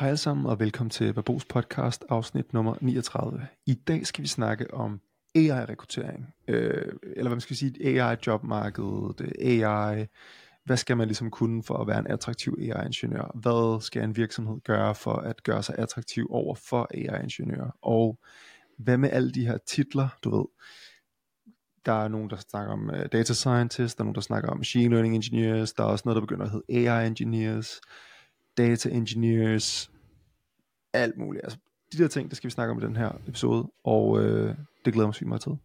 Hej alle sammen og velkommen til Babos podcast afsnit nummer 39. I dag skal vi snakke om AI-rekruttering, øh, eller hvad man skal sige, AI-jobmarkedet, AI, hvad skal man ligesom kunne for at være en attraktiv AI-ingeniør? Hvad skal en virksomhed gøre for at gøre sig attraktiv over for AI-ingeniører? Og hvad med alle de her titler, du ved? Der er nogen, der snakker om uh, data scientist, der er nogen, der snakker om machine learning engineers, der er også noget, der begynder at hedde AI engineers, data engineers, alt muligt. Altså, de der ting, det skal vi snakke om i den her episode, og øh, det glæder mig sygt meget til.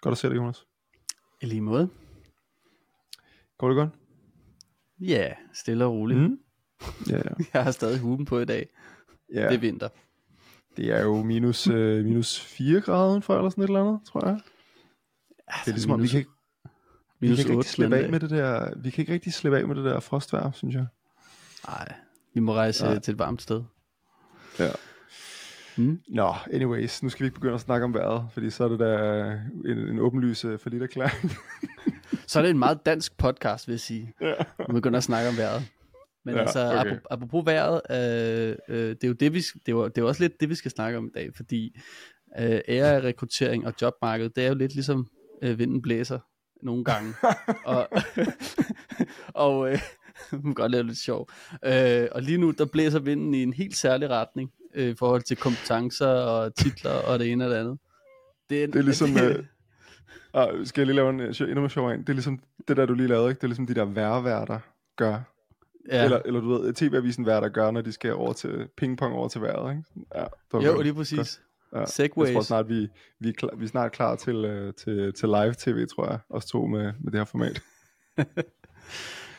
Godt at se dig, Jonas. I lige måde. Går det godt? Ja, stille og roligt. Mm. Ja, ja. Jeg har stadig huben på i dag. ja. Det er vinter. Det er jo minus, øh, minus 4 grader for eller sådan et eller andet, tror jeg. Det er ligesom, om vi kan ikke, vi minus kan ikke rigtig 8 slippe af med det der, vi kan ikke rigtig slippe af med det der frostvejr, synes jeg. Nej, vi må rejse. Nej. til et varmt sted. Ja. Mm. Nå, anyways, nu skal vi ikke begynde at snakke om vejret, fordi så er det der en, en åbenlys for lidt erklæring. Så er det en meget dansk podcast, vil jeg sige. ja. Vi begynder at snakke om vejret. Men Ja, ja, altså, okay. apropos vejret, øh, øh, det er jo det, vi, det er jo, det er jo også lidt det, vi skal snakke om i dag, fordi øh, AI-rekruttering og jobmarkedet, det er jo lidt ligesom øh, vinden blæser nogle gange. og og øh, kan godt lave det lidt sjov. Øh, og lige nu, der blæser vinden i en helt særlig retning øh, i forhold til kompetencer og titler og det ene og det andet. Det Det er ligesom, øh, ah, skal jeg lige lave en øh, endnu mere sjov en? Det er ligesom det der, du lige lavede, ikke? Det er ligesom de der værværter gør. Ja. Eller, eller du ved, TV-avisen værter gør, når de skal over til pingpong over til vejret, ikke? Ja, det Jo, godt. lige præcis. Ja. Segways. Jeg tror snart, vi, vi, er, klar, vi er snart klar til, uh, til, til live tv, tror jeg. Os to med, med det her format.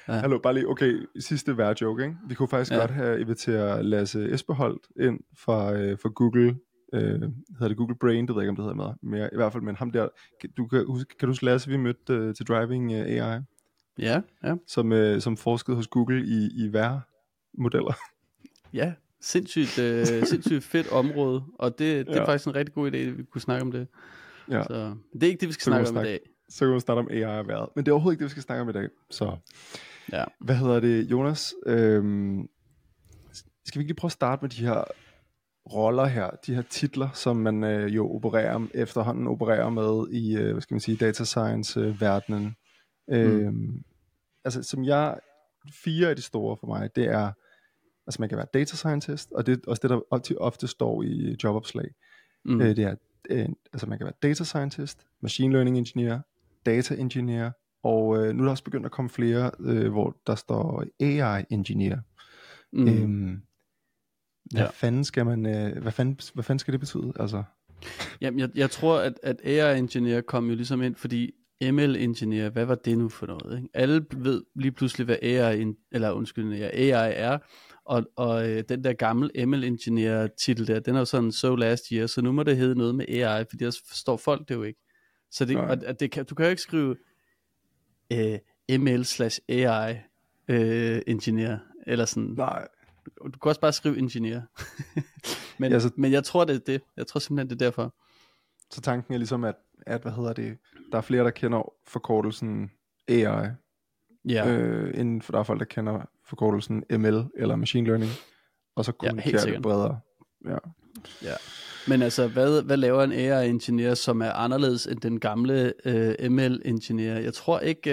ja. Hallo, bare lige, okay, sidste vær joke, ikke? Vi kunne faktisk ja. Godt have inviteret Lasse Esbeholdt ind fra, uh, fra Google, uh, hedder det Google Brain, det ved jeg ikke, om det hedder med, mere, i hvert fald, men ham der, kan- du kan, huske, kan du huske Lasse, vi mødte uh, til Driving uh, AI, Ja, ja. som, uh, som forskede hos Google i, i vejrmodeller. Ja, sindssygt, øh, sindssygt fedt område, og det, det Ja. er faktisk en rigtig god idé, at vi kunne snakke om det. Ja. Så det er ikke det, vi skal Så snakke om i snakke- dag. Så kan vi snakke om AI og vejret. Men det er overhovedet ikke det, vi skal snakke om i dag. Så Ja. Hvad hedder det, Jonas? Øhm, skal vi ikke lige prøve at starte med de her roller her, de her titler, som man øh, jo opererer efterhånden opererer med i, øh, hvad skal man sige, data science øh, verdenen. Øhm, altså, som jeg, fire af de store for mig, det er, altså man kan være data scientist, og det er også det, der ofte, står i jobopslag. Mm. Mm. Øh, det er, øh, altså man kan være data scientist, machine learning engineer, data engineer, og øh, nu er der også begyndt at komme flere, øh, hvor der står AI engineer. mm. Øhm, hvad Ja. fanden skal man, øh, hvad, fanden, hvad fanden skal det betyde? Altså, Jamen, jeg, jeg tror, at, at AI-ingeniør kom jo ligesom ind, fordi ML-ingeniør, hvad var det nu for noget? Ikke? Alle ved lige pludselig, hvad AI, eller undskyld, ja, AI er, og, og øh, den der gamle ML-ingeniør-titel der, den er jo sådan so last year, så nu må det hedde noget med AI, fordi ellers forstår folk det jo ikke. Så det, og, og det kan, du kan jo ikke skrive øh, ML slash AI øh, ingeniør, eller sådan, nej. du kan også bare skrive ingeniør. men, Ja, ja, så- men jeg tror, det er det. Jeg tror simpelthen, det er derfor. Så tanken er ligesom, at, at hvad hedder det, der er flere, der kender forkortelsen AI, Ja, øh, inden for der er folk, der kender forkortelsen ML eller machine learning, og så Ja, kommunikerer det sikkert. bredere. Ja. ja. Men altså, hvad, hvad laver en AI-ingeniør, som er anderledes end den gamle øh, ML-ingeniør? Jeg tror ikke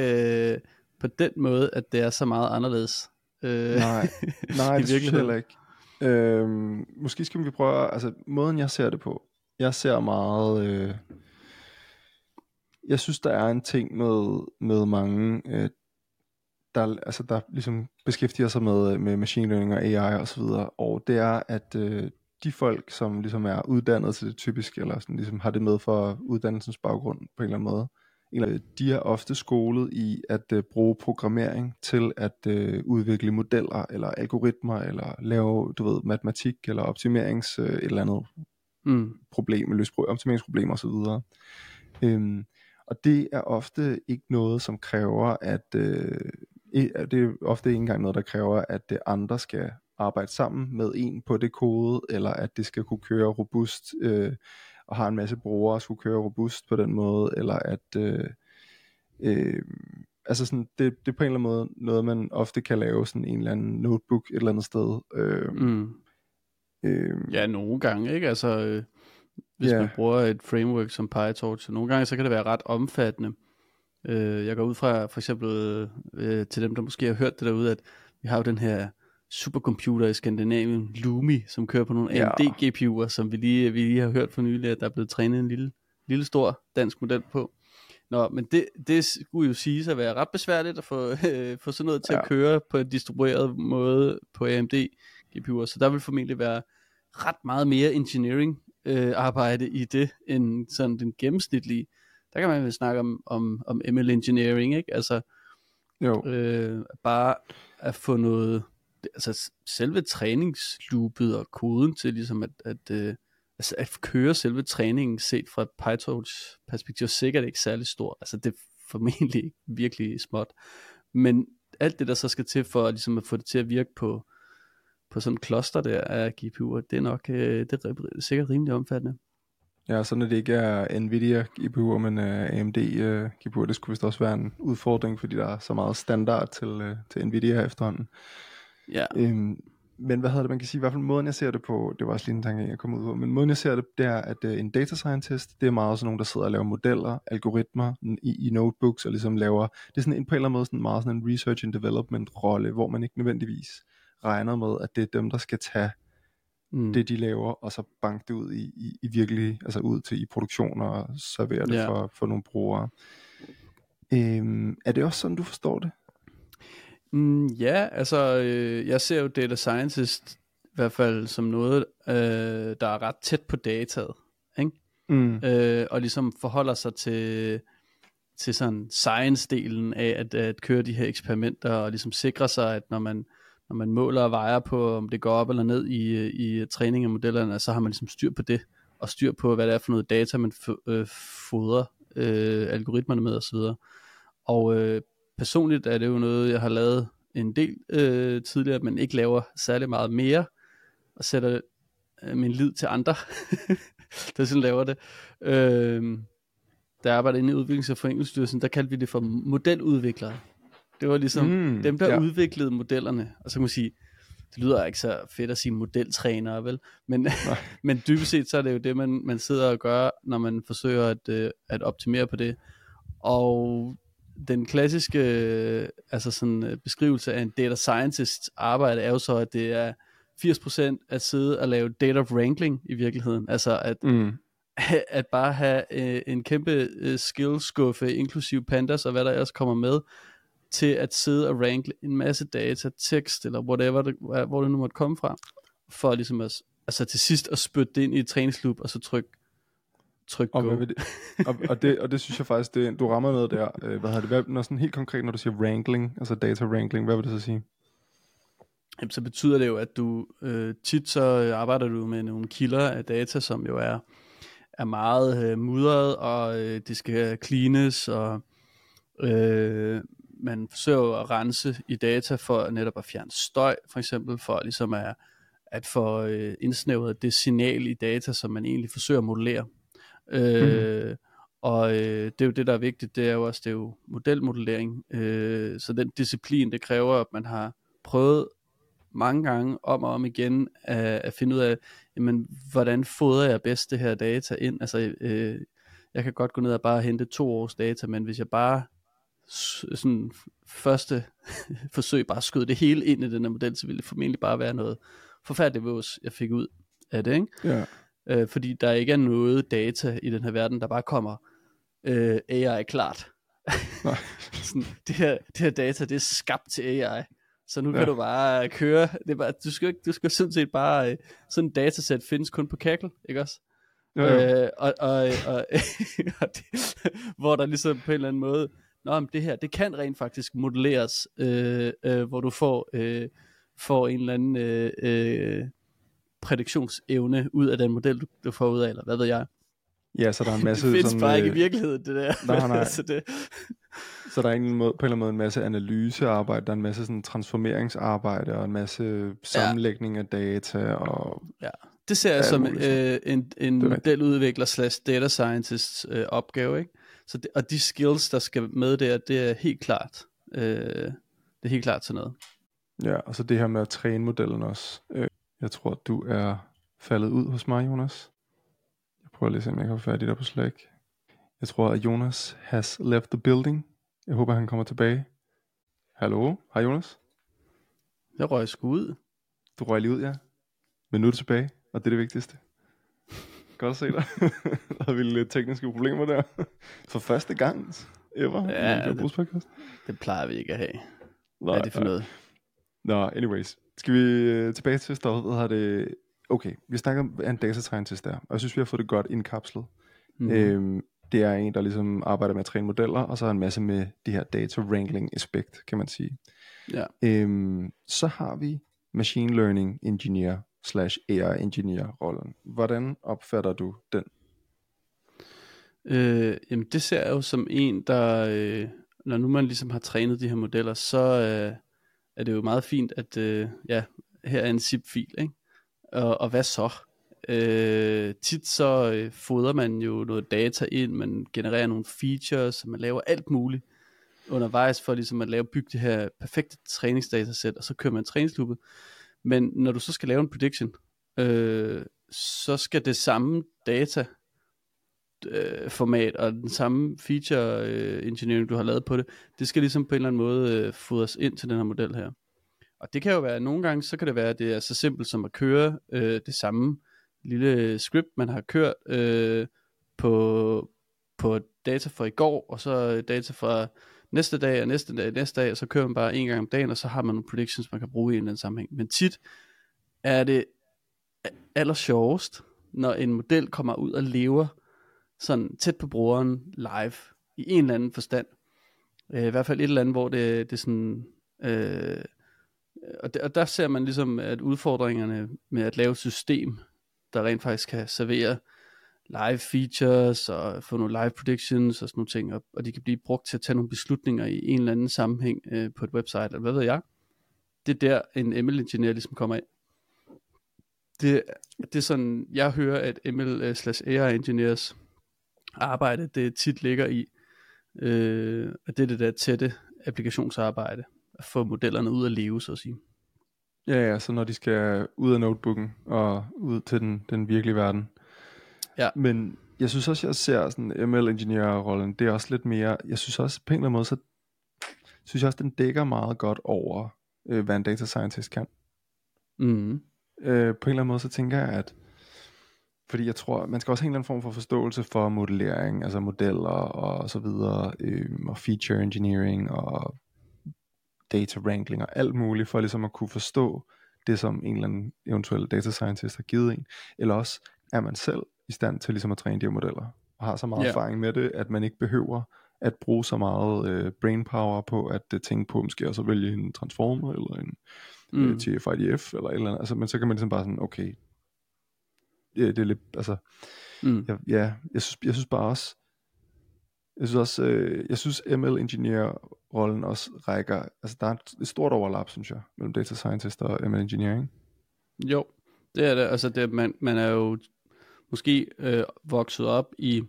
øh, på den måde, at det er så meget anderledes. Øh, Nej, nej I det synes jeg heller ikke. Øhm, måske skal vi prøve, altså måden jeg ser det på, jeg ser meget, øh, jeg synes der er en ting med, med mange, øh, der, altså, der ligesom beskæftiger sig med, med machine learning og AI og så videre, og det er, at øh, de folk, som ligesom er uddannet til det typiske, eller sådan, ligesom har det med for uddannelsens baggrund på en eller anden måde, eller, de er ofte skolet i at øh, bruge programmering til at øh, udvikle modeller, eller algoritmer, eller lave, du ved, matematik, eller optimerings, øh, et eller andet mm, problem, løse pro- optimeringsproblemer osv. Øhm, og det er ofte ikke noget, som kræver, at øh, det er ofte ikke engang noget, der kræver, at det andre skal arbejde sammen med en på det kode, eller at det skal kunne køre robust, øh, og har en masse brugere, skulle køre robust på den måde, eller at, øh, øh, altså sådan, det, det er på en eller anden måde noget, man ofte kan lave sådan en eller anden notebook et eller andet sted. Øh, Mm. øh, Ja, nogle gange, ikke? Altså, øh, hvis Ja. man bruger et framework som PyTorch, så nogle gange så kan det være ret omfattende. Øh, jeg går ud fra, for eksempel øh, til dem, der måske har hørt det derude, at vi har jo den her supercomputer i Skandinavien, Lumi, som kører på nogle Ja. AMD GPU'er, som vi lige, vi lige har hørt for nylig, at der er blevet trænet en lille, lille stor dansk model på. Nå, men det, det skulle jo sige at være ret besværligt at få, øh, få sådan noget til ja. At køre på en distribueret måde på AMD GPU'er, så der vil formentlig være ret meget mere engineering øh, arbejde i det, end sådan den gennemsnitlige. Der kan man vel snakke om, om, om ML engineering, ikke? Altså jo, øh, bare at få noget, altså selve træningsloopet og koden til ligesom at, at, øh, altså at køre selve træningen set fra et PyTorch perspektiv, sikkert ikke særlig stor. Altså det er formentlig ikke virkelig småt. Men alt det der så skal til for ligesom at få det til at virke på, på sådan en kloster der af GPU'er, det er nok øh, det er sikkert rimelig omfattende. ja, så når det ikke er Nvidia GPU'er, men øh, uh, AMD uh, øh, GPU'er, det skulle vist også være en udfordring, fordi der er så meget standard til, uh, til Nvidia efterhånden. Ja, Øhm, men hvad hedder det, man kan sige, i hvert fald måden jeg ser det på, det var også lige en tanke, jeg kom ud på, men måden jeg ser det, det er, at øh, en data scientist, det er meget sådan nogen, der sidder og laver modeller, algoritmer i, i notebooks, og ligesom laver, det er sådan en, på en eller anden måde sådan meget sådan en research and development rolle, hvor man ikke nødvendigvis regner med, at det er dem, der skal tage mm. det, de laver, og så banke det ud i, i, i virkelig, altså ud til i produktioner og servere det Ja. for, for nogle brugere. Øhm, er det også sådan, du forstår det? Mm, ja, altså øh, jeg ser jo data scientist i hvert fald som noget, øh, der er ret tæt på dataet, ikke? Mm. Øh, og ligesom forholder sig til, til sådan science-delen af at, at køre de her eksperimenter, og ligesom sikre sig, at når man, når man måler og vejer på, om det går op eller ned i, i træning af modellerne, så har man ligesom styr på det, og styr på, hvad det er for noget data, man f- øh, fodrer øh, algoritmerne med osv. Og øh, personligt er det jo noget, jeg har lavet en del øh, tidligere, men ikke laver særlig meget mere, og sætter øh, min lid til andre, der sådan laver det. Øh, da jeg arbejdede inde i Udviklings- og Forenklingsstyrelsen, der kaldte vi det for modeludviklere. Det var ligesom Mm, dem, der ja. udviklede modellerne. Og så kan man sige, det lyder ikke så fedt at sige modeltrænere, vel? Men, men dybest set, så er det jo det, man, man sidder og gør, når man forsøger at, øh, at optimere på det. Og den klassiske altså sådan, øh, beskrivelse af en data scientist arbejde er jo så, at det er 80% at sidde og lave data wrangling i virkeligheden. Altså at, Mm. at bare have øh, en kæmpe øh, skillskuffe, inklusive pandas og hvad der ellers kommer med, til at sidde og rankle en masse data, tekst eller whatever, det, hvor det nu måtte komme fra, for ligesom at, altså til sidst at spytte det ind i et træningsloop, og så tryk, tryk Og, go. det, og, og, det, og det synes jeg faktisk, det, du rammer noget der. Øh, hvad hedder det? Hvad, når sådan helt konkret, når du siger wrangling, altså data wrangling, hvad vil det så sige? Jamen, så betyder det jo, at du øh, tit så øh, arbejder du med nogle kilder af data, som jo er, er meget øh, mudret, og øh, det skal cleanes, og øh, man forsøger jo at rense i data for netop at fjerne støj, for eksempel, for ligesom at, at få øh, indsnævret det signal i data, som man egentlig forsøger at modellere. Øh, Og øh, det er jo det, der er vigtigt, det er jo også det er jo modelmodellering. Øh, så den disciplin, det kræver, at man har prøvet mange gange om og om igen at, at finde ud af, jamen, hvordan fodrer jeg bedst det her data ind? Altså, øh, jeg kan godt gå ned og bare hente to års data, men hvis jeg bare sådan første forsøg bare skød det hele ind i den her model, så ville det formentlig bare være noget forfærdeligt vås, jeg fik ud af det, ikke? Ja øh, fordi der ikke er noget data i den her verden, der bare kommer øh, AI klart. Nej. Sådan, det, her, det her data, det er skabt til AI. Så nu ja. Kan du bare køre, det er bare, du skal, ikke- du skal sådan set bare, øh, sådan en datasæt findes kun på Kaggle, ikke også? Jo, jo. Øh, og, og, og, og det, hvor der ligesom på en eller anden måde, Nå, men det her, det kan rent faktisk modelleres, øh, øh, hvor du får, øh, får en eller anden øh, øh, prædiktionsevne ud af den model, du, du får ud af, eller hvad ved jeg. ja, så der er en masse det findes sådan, bare ikke i øh, virkeligheden, det der. nej, nej. så det, Så der er en måde, på en eller anden måde en masse analysearbejde, der er en masse sådan transformeringsarbejde, og en masse sammenlægning af data, og ja. det ser jeg som muligt. øh, en, en er modeludvikler slash data scientist øh, opgave, ikke? så det, og de skills, der skal med der, det er helt klart, øh, det er helt klart sådan noget. Ja, og så det her med at træne modellen også. Øh, jeg tror, du er faldet ud hos mig, Jonas. Jeg prøver lige at se, om jeg kan få fat i dig på Slack. Jeg tror, at Jonas has left the building. Jeg håber, han kommer tilbage. Hallo? Hej Jonas? Jeg røg sgu ud. Du røg lige ud, ja. Men nu er du tilbage, og det er det vigtigste. Godt at se dig. der havde vi lidt tekniske problemer der. For første gang ever Ja, det- podcast. Det plejer vi ikke at have. Hvad Nej, er det for nej. noget? Nå, anyways. Skal vi øh, tilbage til stoffet? Har det... Okay, vi snakker om, en data scientist er, og jeg synes, vi har fået det godt indkapslet. Mm. Øhm, det er en, der ligesom arbejder med at træne modeller, og så er en masse med det her data wrangling aspekt, kan man sige. Ja. Øhm, så har vi machine learning engineer slash AI engineer rollen. Hvordan opfatter du den? Øh, jamen det ser jeg jo som en, der, øh, når nu man ligesom har trænet de her modeller, så øh, er det jo meget fint, at øh, ja, her er en zip-fil, ikke? Og, og hvad så? Øh, tit så øh, fodrer man jo noget data ind, man genererer nogle features, man laver alt muligt undervejs for ligesom at lave bygge det her perfekte træningsdatasæt, og så kører man træningsloopet. Men når du så skal lave en prediction, øh, så skal det samme data øh, format og den samme feature øh, engineering, du har lavet på det, det skal ligesom på en eller anden måde øh, fodres ind til den her model her. Og det kan jo være, nogle gange, så kan det være, at det er så simpelt som at køre øh, det samme lille script, man har kørt øh, på, på data fra i går, og så data fra næste dag, og næste dag, og næste dag, og så kører man bare en gang om dagen, og så har man nogle predictions, man kan bruge i en eller anden sammenhæng. Men tit er det aller sjovest, når en model kommer ud og lever sådan tæt på brugeren live, i en eller anden forstand. Øh, I hvert fald et eller andet, hvor det, det er sådan... Øh, og, der, og der ser man ligesom, at udfordringerne med at lave et system, der rent faktisk kan servere live features og få nogle live predictions og sådan nogle ting, og, og de kan blive brugt til at tage nogle beslutninger i en eller anden sammenhæng øh, på et website, eller hvad ved jeg. Det er der, en ML-ingeniør ligesom kommer ind. Det, det er sådan, jeg hører, at ML øh, slash AI engineers arbejde, det tit ligger i, øh, og det er det der tætte applikationsarbejde, at få modellerne ud at leve, så at sige. Ja, ja, så når de skal ud af notebooken og ud til den, den virkelige verden. Ja. Men jeg synes også, jeg ser sådan ML-ingeniør-rollen, det er også lidt mere, jeg synes også på en eller anden måde, så synes jeg også, den dækker meget godt over, øh, hvad en data scientist kan. Mm. Øh, på en eller anden måde, så tænker jeg, at fordi jeg tror, man skal også have en eller anden form for forståelse for modellering, altså modeller og så videre, øh, og feature engineering og data wrangling og alt muligt, for ligesom at kunne forstå det, som en eller anden eventuel data scientist har givet en. Eller også er man selv i stand til ligesom at træne de her modeller, og har så meget Ja. Mm. øh, TF-IDF, eller et eller andet. Altså, men så kan man ligesom bare sådan, okay, det er lidt, altså, Mm. jeg, ja, jeg synes, jeg synes bare også, jeg synes også, øh, jeg synes ML engineer rollen også rækker, altså der er et- stort overlap, synes jeg, mellem data scientist og ML engineering. Jo, det er det. Altså, det, man, man er jo måske øh, vokset op i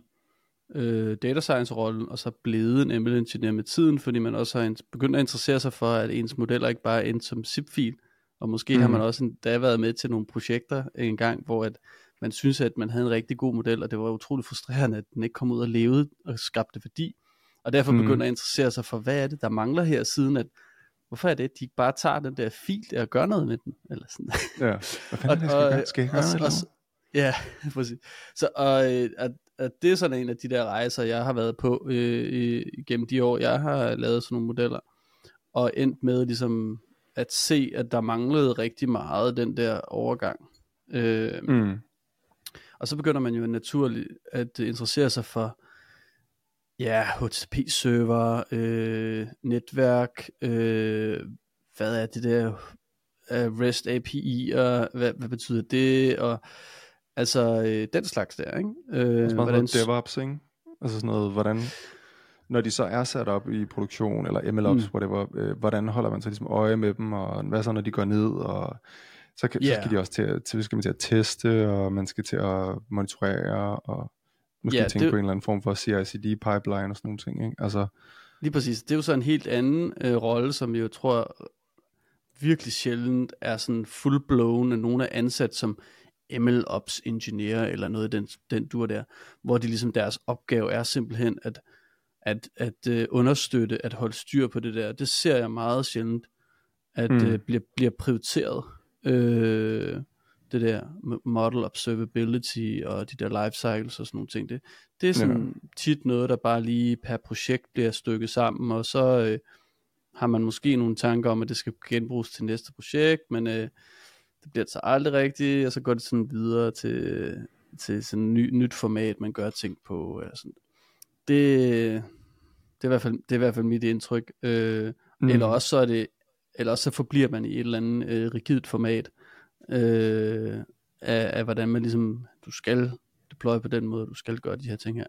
øh, data science-rollen, og så blevet en ML-ingeniør med tiden, fordi man også har in- begyndt at interessere sig for, at ens modeller ikke bare er endt som zip-fil, og måske mm. har man også endda været med til nogle projekter en gang, hvor at man synes, at man havde en rigtig god model, og det var utroligt frustrerende, at den ikke kom ud og levede og skabte værdi. Og derfor Mhm. begynder at interessere sig for, hvad er det, der mangler her, siden at, hvorfor er det, at de ikke bare tager den der fil der og gør noget med den? Eller sådan. Ja, hvad fanden og, skal, jeg gøre? skal jeg gøre og, et eller og, andet? Ja, præcis. Så, og, øh, at, at det er sådan en af de der rejser, jeg har været på øh, i- gennem de år, jeg har lavet sådan nogle modeller, og endt med ligesom at se, at der manglede rigtig meget den der overgang. Øh, Mm. Og så begynder man jo naturligt at interessere sig for ja, HTTP-server, øh, netværk, øh, hvad er det der uh, REST API, og hvad, hvad betyder det, og altså øh, den slags der, ikke? Øh, Altså noget DevOps, ikke? Altså sådan noget, hvordan, når de så er sat op i produktion, eller MLOps, mm. whatever, øh, hvordan holder man så ligesom øje med dem, og hvad så, når de går ned, og så, kan, yeah. Så skal de også til, til, skal man til at teste, og man skal til at monitorere, og måske ja, tænke det- på en eller anden form for CI/CD pipeline og sådan nogle ting, ikke? Altså, Lige præcis. Det er jo så en helt anden øh, rolle, som jeg jo tror virkelig sjældent er sådan full-blown, at nogen er ansat som MLOps engineer eller noget den, den dur der, hvor de ligesom deres opgave er simpelthen at, at, at øh, understøtte, at holde styr på det der. Det ser jeg meget sjældent, at mm. øh, bliver, bliver prioriteret. Øh, det der model observability og de der life cycles og sådan nogle ting. Det, det er sådan ja. tit noget, der bare lige per projekt bliver stykket sammen, og så øh, har man måske nogle tanker om, at det skal genbruges til næste projekt, men øh, det bliver så aldrig rigtigt, og så går det sådan videre til, til sådan et ny, nyt format, man gør ting på. Eller sådan. Det, det, er i hvert fald, det er i hvert fald mit indtryk. Øh, mm. Eller også så er det, eller så forbliver man i et eller andet øh, rigidt format, øh, af, af hvordan man ligesom, du skal deploy på den måde, du skal gøre de her ting her.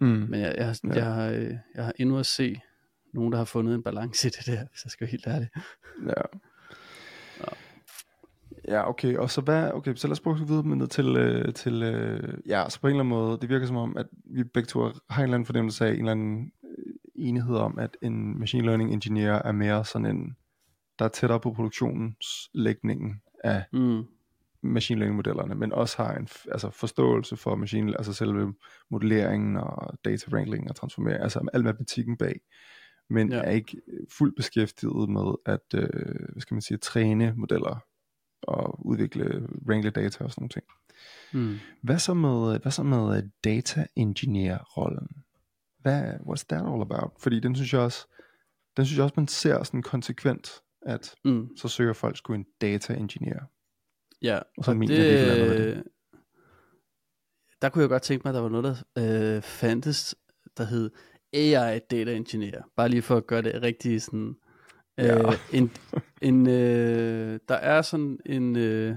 mm. Men jeg, jeg, Ja. ja. jeg, har, øh, jeg har endnu at se nogen, der har fundet en balance i det der, hvis jeg skal være helt ærlig. Ja. Ja, okay, og så hvad, okay, så lad os prøve at videre med ned til, øh, til øh, ja, så på en eller anden måde, det virker som om, at vi begge to har en eller anden fornemmelse af en eller anden øh, enighed om, at en machine learning engineer er mere sådan en, der er tættere på produktionslægningen af Mm. machine learning modellerne, men også har en altså forståelse for machine, altså selve modelleringen og data wrangling og transformering, altså al matematikken bag, men ja. Er ikke fuldt beskæftiget med at, øh, hvad skal man sige, træne modeller og udvikle wrangle data og sådan nogle ting. Mm. Hvad så med, hvad så med data engineer rollen? Hvad, what's that all about? Fordi den synes jeg også, den synes jeg også, man ser sådan konsekvent, at Mm. så søger folk sgu en data engineer. Ja, Og så mener de et eller andet med det. øh, der kunne jeg godt tænke mig, at der var noget, der øh, fandtes, der hed AI Data Engineer. Bare lige for at gøre det rigtig sådan... Øh, Ja. en, en, øh, der er sådan en... Øh,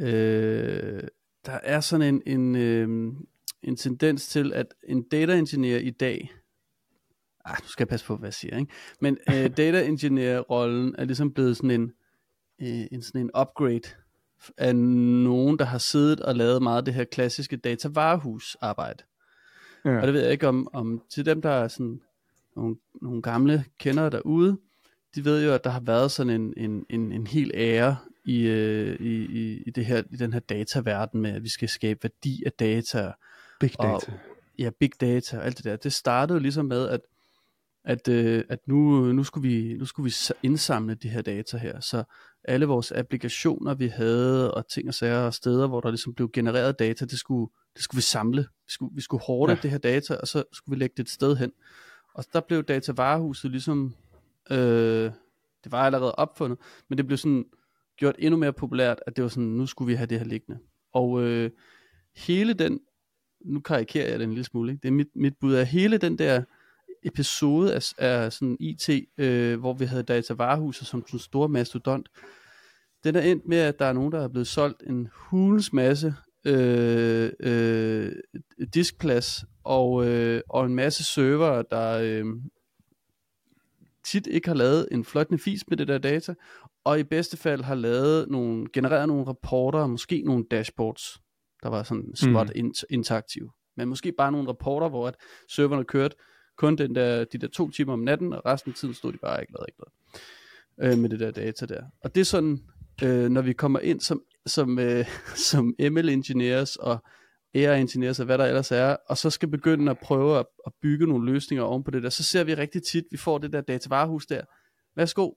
øh, der er sådan en, en, øh, en tendens til, at en data engineer i dag... Ah, nu skal jeg passe på, hvad jeg siger, ikke? Men øh, data engineer-rollen er ligesom blevet sådan en, øh, en, sådan en upgrade af nogen, der har siddet og lavet meget af det her klassiske datavarehusarbejde. Ja. Og det ved jeg ikke om, om til dem, der er sådan nogle, nogle gamle kendere derude, de ved jo, at der har været sådan en, en, en, en hel ære i, øh, i, i, i, det her, i den her dataverden med, at vi skal skabe værdi af data, Big og- data. ja, big data og alt det der. Det startede jo ligesom med, at, at, øh, at nu, nu, skulle vi, nu skulle vi indsamle de her data her, så alle vores applikationer, vi havde, og ting og sager og steder, hvor der ligesom blev genereret data, det skulle, det skulle vi samle. Vi skulle, vi skulle hårde Ja. det her data, og så skulle vi lægge det et sted hen. Og der blev datavarehuset ligesom, øh, det var allerede opfundet, men det blev sådan gjort endnu mere populært, at det var sådan, nu skulle vi have det her liggende. Og øh, hele den, nu karikerer jeg den en lille smule, ikke? det er mit, mit bud af hele den der episode af, af sådan IT, øh, hvor vi havde datavarehuset som sådan en stor mastodont, den er endt med, at der er nogen, der er blevet solgt en hulens masse øh, øh, diskplads og, øh, og en masse server, der øh, tit ikke har lavet en fløjtende fis med det der data, og i bedste fald har lavet nogle, genereret nogle rapporter, og måske nogle dashboards, der var sådan småt mm. interaktive. Men måske bare nogle rapporter, hvor at serverne kørte kun den der, de der to timer om natten, og resten af tiden stod de bare ikke lavede ikke noget øh, med det der data der. Og det er sådan, øh, når vi kommer ind som, som, øh, som ML engineers og AI engineers og hvad der ellers er, og så skal begynde at prøve at, at bygge nogle løsninger oven på det der, så ser vi rigtig tit, vi får det der datavarehus der. Værsgo.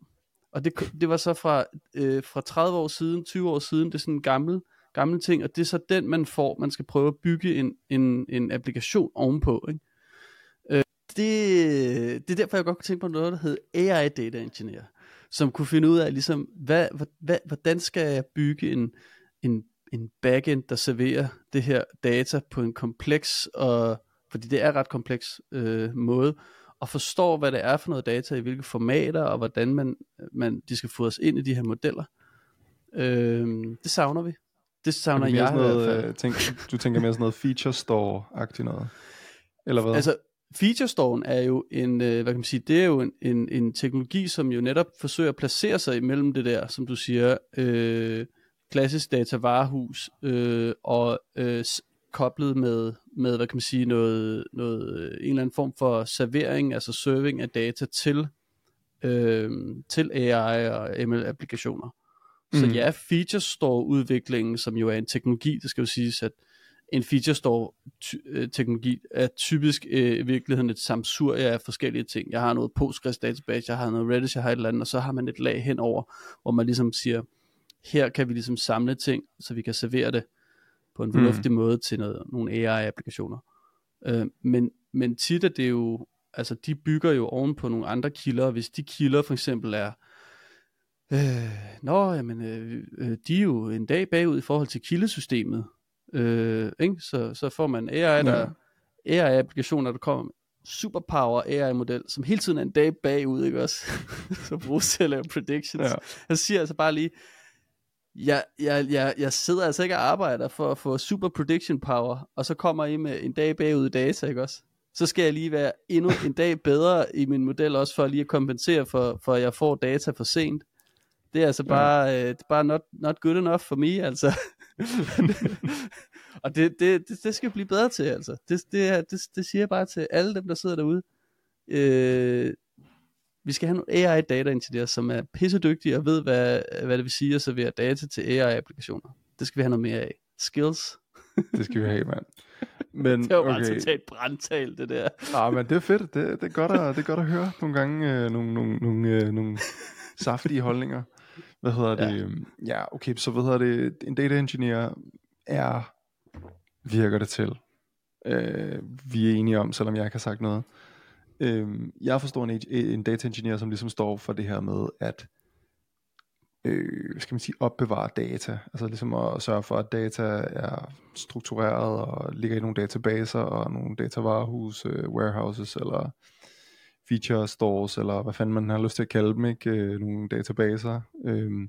Og det, det var så fra, øh, fra 30 år siden, 20 år siden, det er sådan en gammel, gammel ting, og det er så den, man får, man skal prøve at bygge en, en, en applikation ovenpå. Ikke? Det, det er derfor, jeg godt kunne tænke på noget, der hedder AI Data Engineer, som kunne finde ud af, ligesom, hvad, hvad, hvordan skal jeg bygge en, en, en backend, der serverer det her data på en kompleks, og, fordi det er ret kompleks øh, måde, og forstår, hvad det er for noget data, i hvilke formater, og hvordan man, man, de skal fodres ind i de her modeller. Øh, det savner vi. Det savner Er jeg noget, øh, tænk, du tænker mere sådan noget feature store-agtigt noget? Eller hvad? Altså, feature storen er jo en, øh, hvad kan man sige, det er jo en, en, en teknologi, som jo netop forsøger at placere sig imellem det der, som du siger, øh, klassisk datavarehus, øh, og øh, koblet med, med hvad kan man sige, noget, noget, øh, en eller anden form for servering, altså serving af data til, øh, til AI og ML-applikationer. Så Mm. ja, feature store udviklingen, som jo er en teknologi, det skal jo siges, at en feature store øh, teknologi er typisk øh, i virkeligheden et samsurie af forskellige ting. Jeg har noget Postgres database, jeg har noget Redis, jeg har et eller andet, og så har man et lag henover, hvor man ligesom siger, her kan vi ligesom samle ting, så vi kan servere det på en fornuftig mm. måde til noget, nogle AI-applikationer. Øh, men, men tit er det jo, altså de bygger jo oven på nogle andre kilder, hvis de kilder for eksempel er, øh, nå, jamen, øh, øh, de er jo en dag bagud i forhold til kildesystemet, øh, ikke? Så, så får man AI, der, AI-applikationer, der kommer med superpower AI-model, som hele tiden er en dag bagud, ikke også? så bruges til at lave predictions. Ja. Ja. Jeg siger altså bare lige, jeg, jeg, jeg, jeg sidder altså ikke og arbejder for at få super prediction power, og så kommer I med en dag bagud i data, ikke også? Så skal jeg lige være endnu en dag bedre i min model, også for lige at kompensere for, for at jeg får data for sent. Det er altså bare, øh, det er bare not, not good enough for me, altså. og det, det, det, det skal blive bedre til, altså. Det, det, det, det siger jeg bare til alle dem, der sidder derude. Øh, vi skal have nogle AI data engineers, som er pissedygtige og ved, hvad, hvad det vil sige at servere data til AI-applikationer. Det skal vi have noget mere af. Skills. Det skal vi have, mand. Men, Det var bare okay. totalt brandtal, det der. Ah, men det er fedt. Det, det, er godt at, det er godt at høre nogle gange øh, nogle, nogle, nogle, øh, nogle saftige holdninger. Hvad hedder det? Ja. ja, okay, så hvad hedder det? En data engineer er, virker det til. Øh, vi er enige om, selvom jeg ikke har sagt noget. Øh, jeg forstår en, en data engineer, som ligesom står for det her med, at øh, skal man sige, opbevare data. Altså ligesom at sørge for, at data er struktureret og ligger i nogle databaser og nogle datavarehus, øh, warehouses eller feature stores, eller hvad fanden man har lyst til at kalde dem, ikke? Øh, nogle databaser. Øh, mm.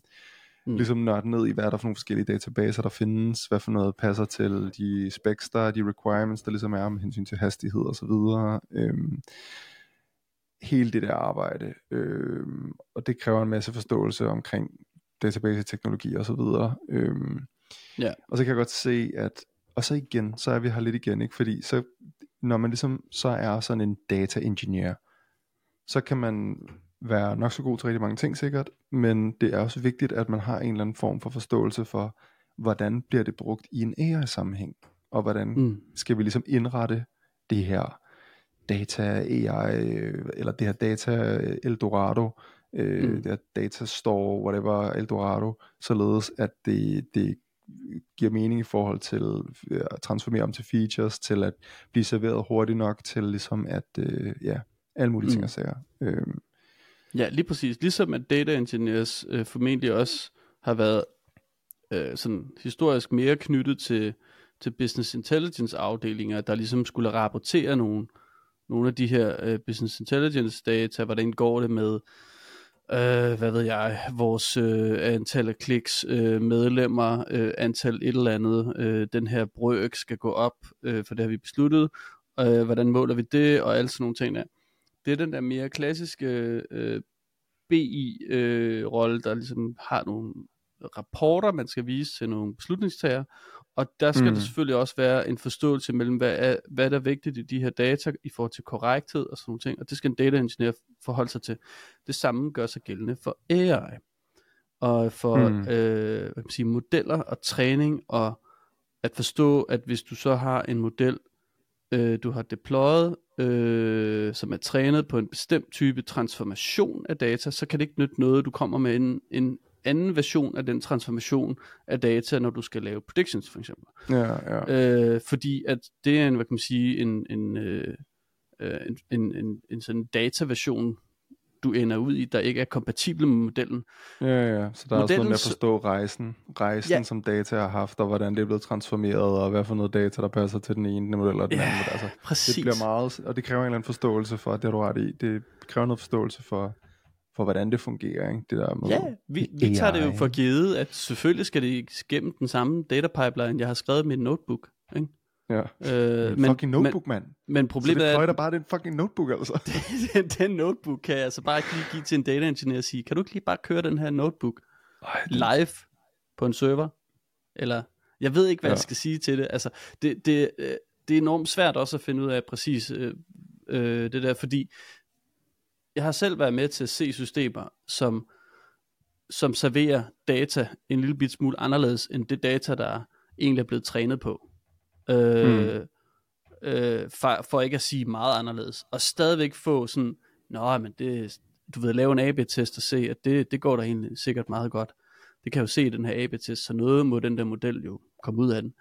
Ligesom nørde ned i, hvad er der for nogle forskellige databaser, der findes, hvad for noget passer til de specs, der er, de requirements, der ligesom er med hensyn til hastighed og så videre. Øh, hele det der arbejde, øh, og det kræver en masse forståelse omkring database-teknologi og så videre. Øh, Ja. og så kan jeg godt se, at, og så igen, så er vi her lidt igen, ikke? fordi så, når man ligesom så er sådan en data engineer, så kan man være nok så god til rigtig mange ting sikkert, men det er også vigtigt, at man har en eller anden form for forståelse for, hvordan bliver det brugt i en AI-sammenhæng, og hvordan Mm. skal vi ligesom indrette det her data AI, eller det her data Eldorado, øh, Mm. det her data store, whatever Eldorado, således at det, det giver mening i forhold til øh, at transformere om til features, til at blive serveret hurtigt nok til ligesom at, øh, ja, alle mulige mm. ting og sager. Øh, Ja, lige præcis. Ligesom at data engineers øh, formentlig også har været øh, sådan historisk mere knyttet til, til business intelligence afdelinger, der ligesom skulle rapportere nogle, nogle af de her øh, business intelligence data, hvordan går det med, øh, hvad ved jeg, vores øh, antal af kliks, øh, medlemmer, øh, antal et eller andet, øh, den her brøk skal gå op, øh, for det har vi besluttet, øh, hvordan måler vi det, og alle sådan nogle ting der. Det er den der mere klassiske øh, BI-rolle, der ligesom har nogle rapporter, man skal vise til nogle beslutningstager, og der skal mm. Der selvfølgelig også være en forståelse mellem, hvad er, hvad der er vigtigt i de her data i forhold til korrekthed og sådan nogle ting, og det skal en data engineer forholde sig til. Det samme gør sig gældende for AI, og for Mm. øh, hvad kan man sige, modeller og træning, og at forstå, at hvis du så har en model, øh, du har deployet, øh, som er trænet på en bestemt type transformation af data, så kan det ikke nytte noget, du kommer med en, en anden version af den transformation af data, når du skal lave predictions for eksempel. ja, ja. Øh, fordi at det er en, hvad kan man sige, en, en, øh, øh, en, en, en, en sådan dataversion, du ender ud i, der ikke er kompatibel med modellen. Ja, ja, så der er også noget med at forstå rejsen, rejsen ja. Som data har haft, og hvordan det er blevet transformeret, og hvad for noget data, der passer til den ene model og den Ja, anden. model. Altså, præcis. det bliver meget, og det kræver en eller anden forståelse for, det har du ret i, det kræver noget forståelse for, for hvordan det fungerer, ikke? det der med Ja, vi, vi tager det jo for givet, at selvfølgelig skal det igennem den samme data pipeline, jeg har skrevet i min notebook. Ikke? Ja. Øh, Men, fucking notebook, mand. Men, men Så problemet det er, at bare den fucking notebook, altså. den, den notebook kan jeg altså bare ikke lige give til en data engineer og sige, kan du ikke lige bare køre den her notebook Ej, det, live på en server? Eller Jeg ved ikke, hvad ja. Ja. jeg skal sige til det. Altså, det, det, øh, det er enormt svært også at finde ud af præcis øh, øh, det der, fordi jeg har selv været med til at se systemer, som, som serverer data en lille bit smule anderledes, end det data, der egentlig er blevet trænet på. Øh, Mm. øh, for, for ikke at sige meget anderledes. Og stadigvæk få sådan, nå, men det, du ved, lave en AB-test og se, at det, det går der egentlig sikkert meget godt. Det kan jeg jo se i den her AB-test, så noget må den der model jo komme ud af den.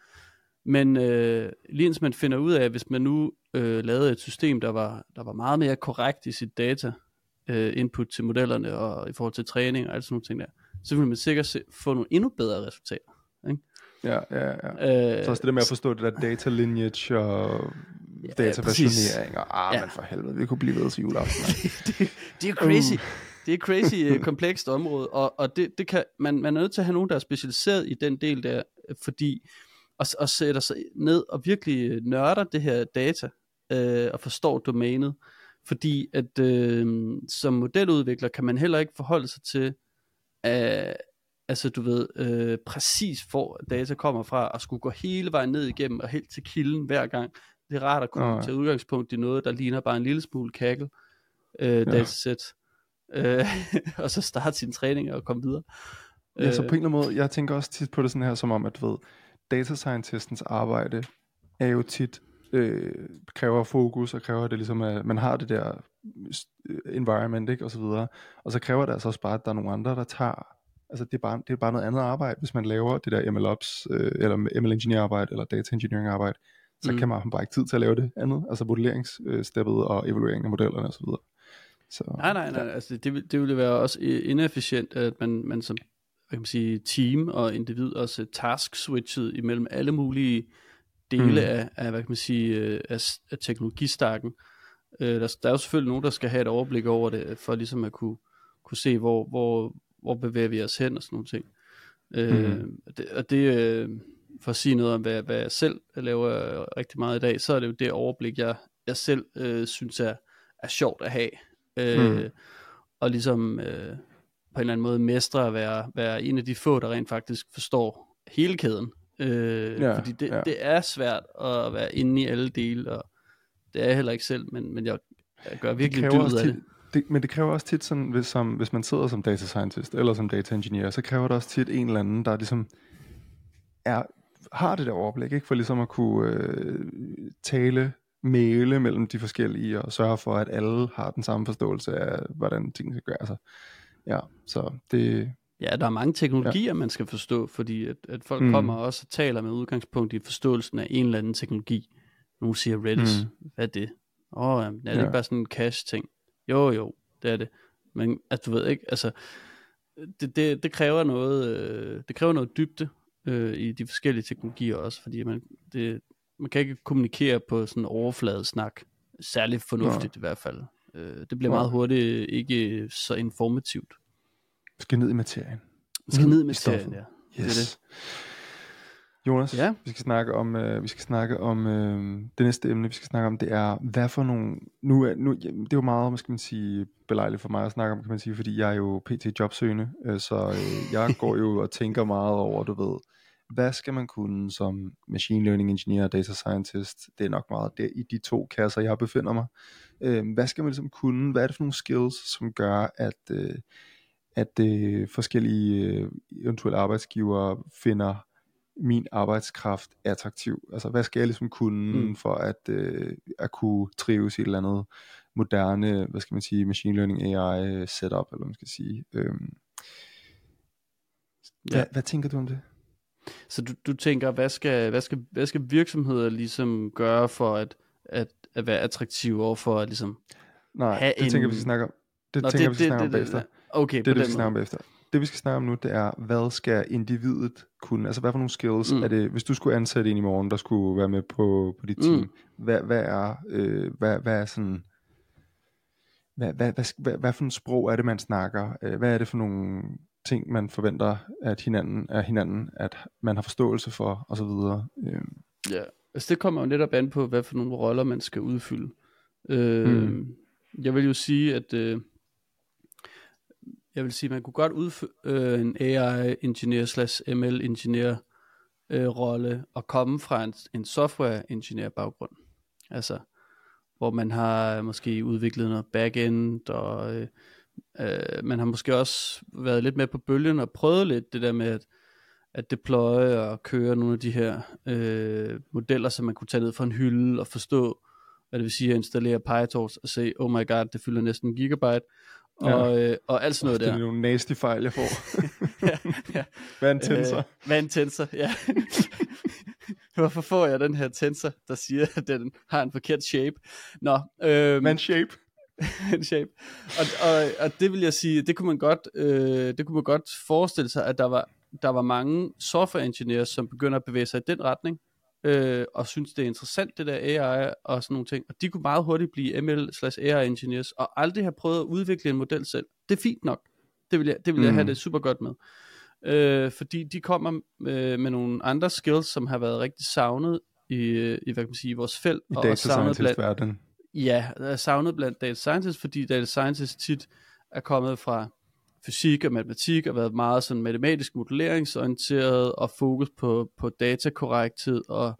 Men øh, lige indtil man finder ud af, hvis man nu øh, lavede et system, der var, der var meget mere korrekt i sit data, øh, input til modellerne og i forhold til træning og alt sådan nogle ting der, så vil man sikkert se, få nogle endnu bedre resultater. Ja, ja, ja. Øh, Så også det der med at forstå det der data lineage og Ja, data præcis. versionering, og ah, Ja. ja. men for helvede, vi kunne blive ved til juleaften. det, det er crazy. Det er et crazy uh, komplekst område, og, og det, det kan, man, man er nødt til at have nogen, der er specialiseret i den del der, øh, fordi, og, og sætter sig ned og virkelig øh, nørder det her data, øh, og forstår domænet, fordi at øh, som modeludvikler kan man heller ikke forholde sig til, øh, altså du ved, øh, præcis hvor data kommer fra, og skulle gå hele vejen ned igennem, og helt til kilden hver gang. Det er rart at kunne tage udgangspunkt i noget, der ligner bare en lille smule kakkel øh, datasæt, øh, og så starte sin træning og komme videre. Ja, så Øh, på en eller anden måde, jeg tænker også tit på det sådan her, som om, at ved, data scientistens arbejde er jo tit, øh, kræver fokus, og kræver det ligesom, at man har det der øh, environment, ikke, og så videre. Og så kræver det altså også bare, at der er nogle andre, der tager, altså det er bare, det er bare noget andet arbejde, hvis man laver det der MLOps, øh, eller ML engineer arbejde, eller data engineering arbejde, så Mm. kan man bare ikke tid til at lave det andet, altså modelleringssteppet og evaluering af modellerne og så videre. Så, nej, nej, nej, altså det, vil- det ville være også i- inefficient, at man, man som hvad kan man sige, team og individ også task switchet imellem alle mulige dele Mm. af, af, hvad kan man sige, øh, af, af teknologistakken. Øh, der, der er jo selvfølgelig nogen, der skal have et overblik over det, for ligesom at kunne, kunne se, hvor, hvor, hvor bevæger vi os hen og sådan nogle ting. Øh, Mm. det, og det, øh, for at sige noget om, hvad, hvad jeg selv laver rigtig meget i dag, så er det jo det overblik, jeg, jeg selv øh, synes er, er sjovt at have. Øh, Mm. Og ligesom øh, på en eller anden måde mestre at være, være en af de få, der rent faktisk forstår hele kæden. Øh, Ja, fordi det, ja. det er svært at være inde i alle dele, og det er jeg heller ikke selv, men, men jeg, jeg gør virkelig dyd af det. Det. Men det kræver også tit sådan, hvis, som, hvis man sidder som data scientist eller som data engineer, så kræver det også tit en eller anden, der ligesom er, har det der overblik, ikke? for ligesom at kunne øh, tale, male mellem de forskellige, og sørge for, at alle har den samme forståelse af, hvordan tingene skal gøre sig. Ja, så det, Ja, der er mange teknologier, ja. man skal forstå, fordi at, at folk mm. Mm. kommer også og taler med udgangspunkt i forståelsen af en eller anden teknologi. Nogle siger Redis, mm. hvad er det? Åh, oh, er det Ja. ikke bare sådan en cache-ting? Jo, jo, det er det. Men altså, du ved ikke, altså, det, det, det kræver noget, øh, det kræver noget dybde øh, i de forskellige teknologier også, fordi man, det, man kan ikke kommunikere på sådan en overfladesnak, særligt fornuftigt i hvert fald. Øh, det bliver Nej. meget hurtigt ikke så informativt. skal ned i materien. Skal Ned i serien, ja. Yes. Det er det. Jonas, Ja. vi skal snakke om, øh, vi skal snakke om øh, det næste emne, vi skal snakke om, det er, hvad for nogle, nu, er, nu jamen, det er jo meget, skal man sige, belejligt for mig at snakke om, kan man sige, fordi jeg er jo pt. jobsøgende, øh, så øh, jeg går jo og tænker meget over, du ved, hvad skal man kunne som machine learning engineer og data scientist, det er nok meget det, i de to kasser, jeg befinder mig. Øh, hvad skal man ligesom kunne, hvad er det for nogle skills, som gør, at, øh, at øh, forskellige øh, eventuelle arbejdsgivere finder min arbejdskraft attraktiv? Altså, hvad skal jeg ligesom kunne Mm. for at, øh, at kunne trives i et eller andet moderne, hvad skal man sige, machine learning AI setup, eller hvad man skal sige. Øhm, Ja. hvad, hvad tænker du om det? Så du, du tænker, hvad skal, hvad, skal, hvad skal virksomheder ligesom gøre for at, at, at være attraktive over for at ligesom... Nej, Have det tænker en- vi skal snakke om. Det Nå, tænker vi skal snakke om bagefter. Okay, Det er det, vi skal snakke om bagefter. Det vi skal snakke om nu, det er, hvad skal individet kunne? Altså, hvad for nogle skills Mm. er det, hvis du skulle ansætte en i morgen, der skulle være med på, på dit Mm. team, hvad, hvad er, øh, hvad, hvad er sådan, hvad, hvad, hvad, hvad, hvad for en sprog er det, man snakker? Øh, Hvad er det for nogle ting, man forventer at hinanden, af hinanden, at man har forståelse for, og så videre. Øh, Ja, altså det kommer jo netop an på, hvad for nogle roller man skal udfylde. Øh, Mm. Jeg vil jo sige, at øh, jeg vil sige, man kunne godt udføre øh, en AI-ingeniør slash ML-ingeniør øh, rolle og komme fra en, en software-ingeniør baggrund. Altså, hvor man har måske udviklet noget backend, og øh, øh, man har måske også været lidt med på bølgen og prøvet lidt det der med at, at deploye og køre nogle af de her øh, modeller, som man kunne tage ned fra en hylde og forstå, hvad det vil sige at installere PyTorch og se, oh my god, det fylder næsten en gigabyte, og, øh, og alt sådan noget Det der. er nogle nasty fejl, jeg får. ja, ja. Hvad er en tensor? Øh, hvad er en tensor? Ja. Hvorfor får jeg den her tensor, der siger, at den har en forkert shape? Nå, øh, Man shape. en shape. Og, og, og det vil jeg sige, det kunne man godt, øh, det kunne man godt forestille sig, at der var, der var mange software engineers, som begynder at bevæge sig i den retning, øh, og synes det er interessant det der AI og sådan nogle ting, og de kunne meget hurtigt blive ML slash AI engineers, og aldrig have prøvet at udvikle en model selv. Det er fint nok. Det vil jeg, det vil jeg Mm. have det super godt med. Øh, fordi de kommer øh, med nogle andre skills, som har været rigtig savnet i, øh, i hvad kan man sige, vores felt, I og data scientist-verdenen. Ja, savnet blandt data scientists, fordi data scientists tit er kommet fra fysik og matematik og været meget sådan matematisk modelleringsorienteret og fokus på, på datakorrekthed og,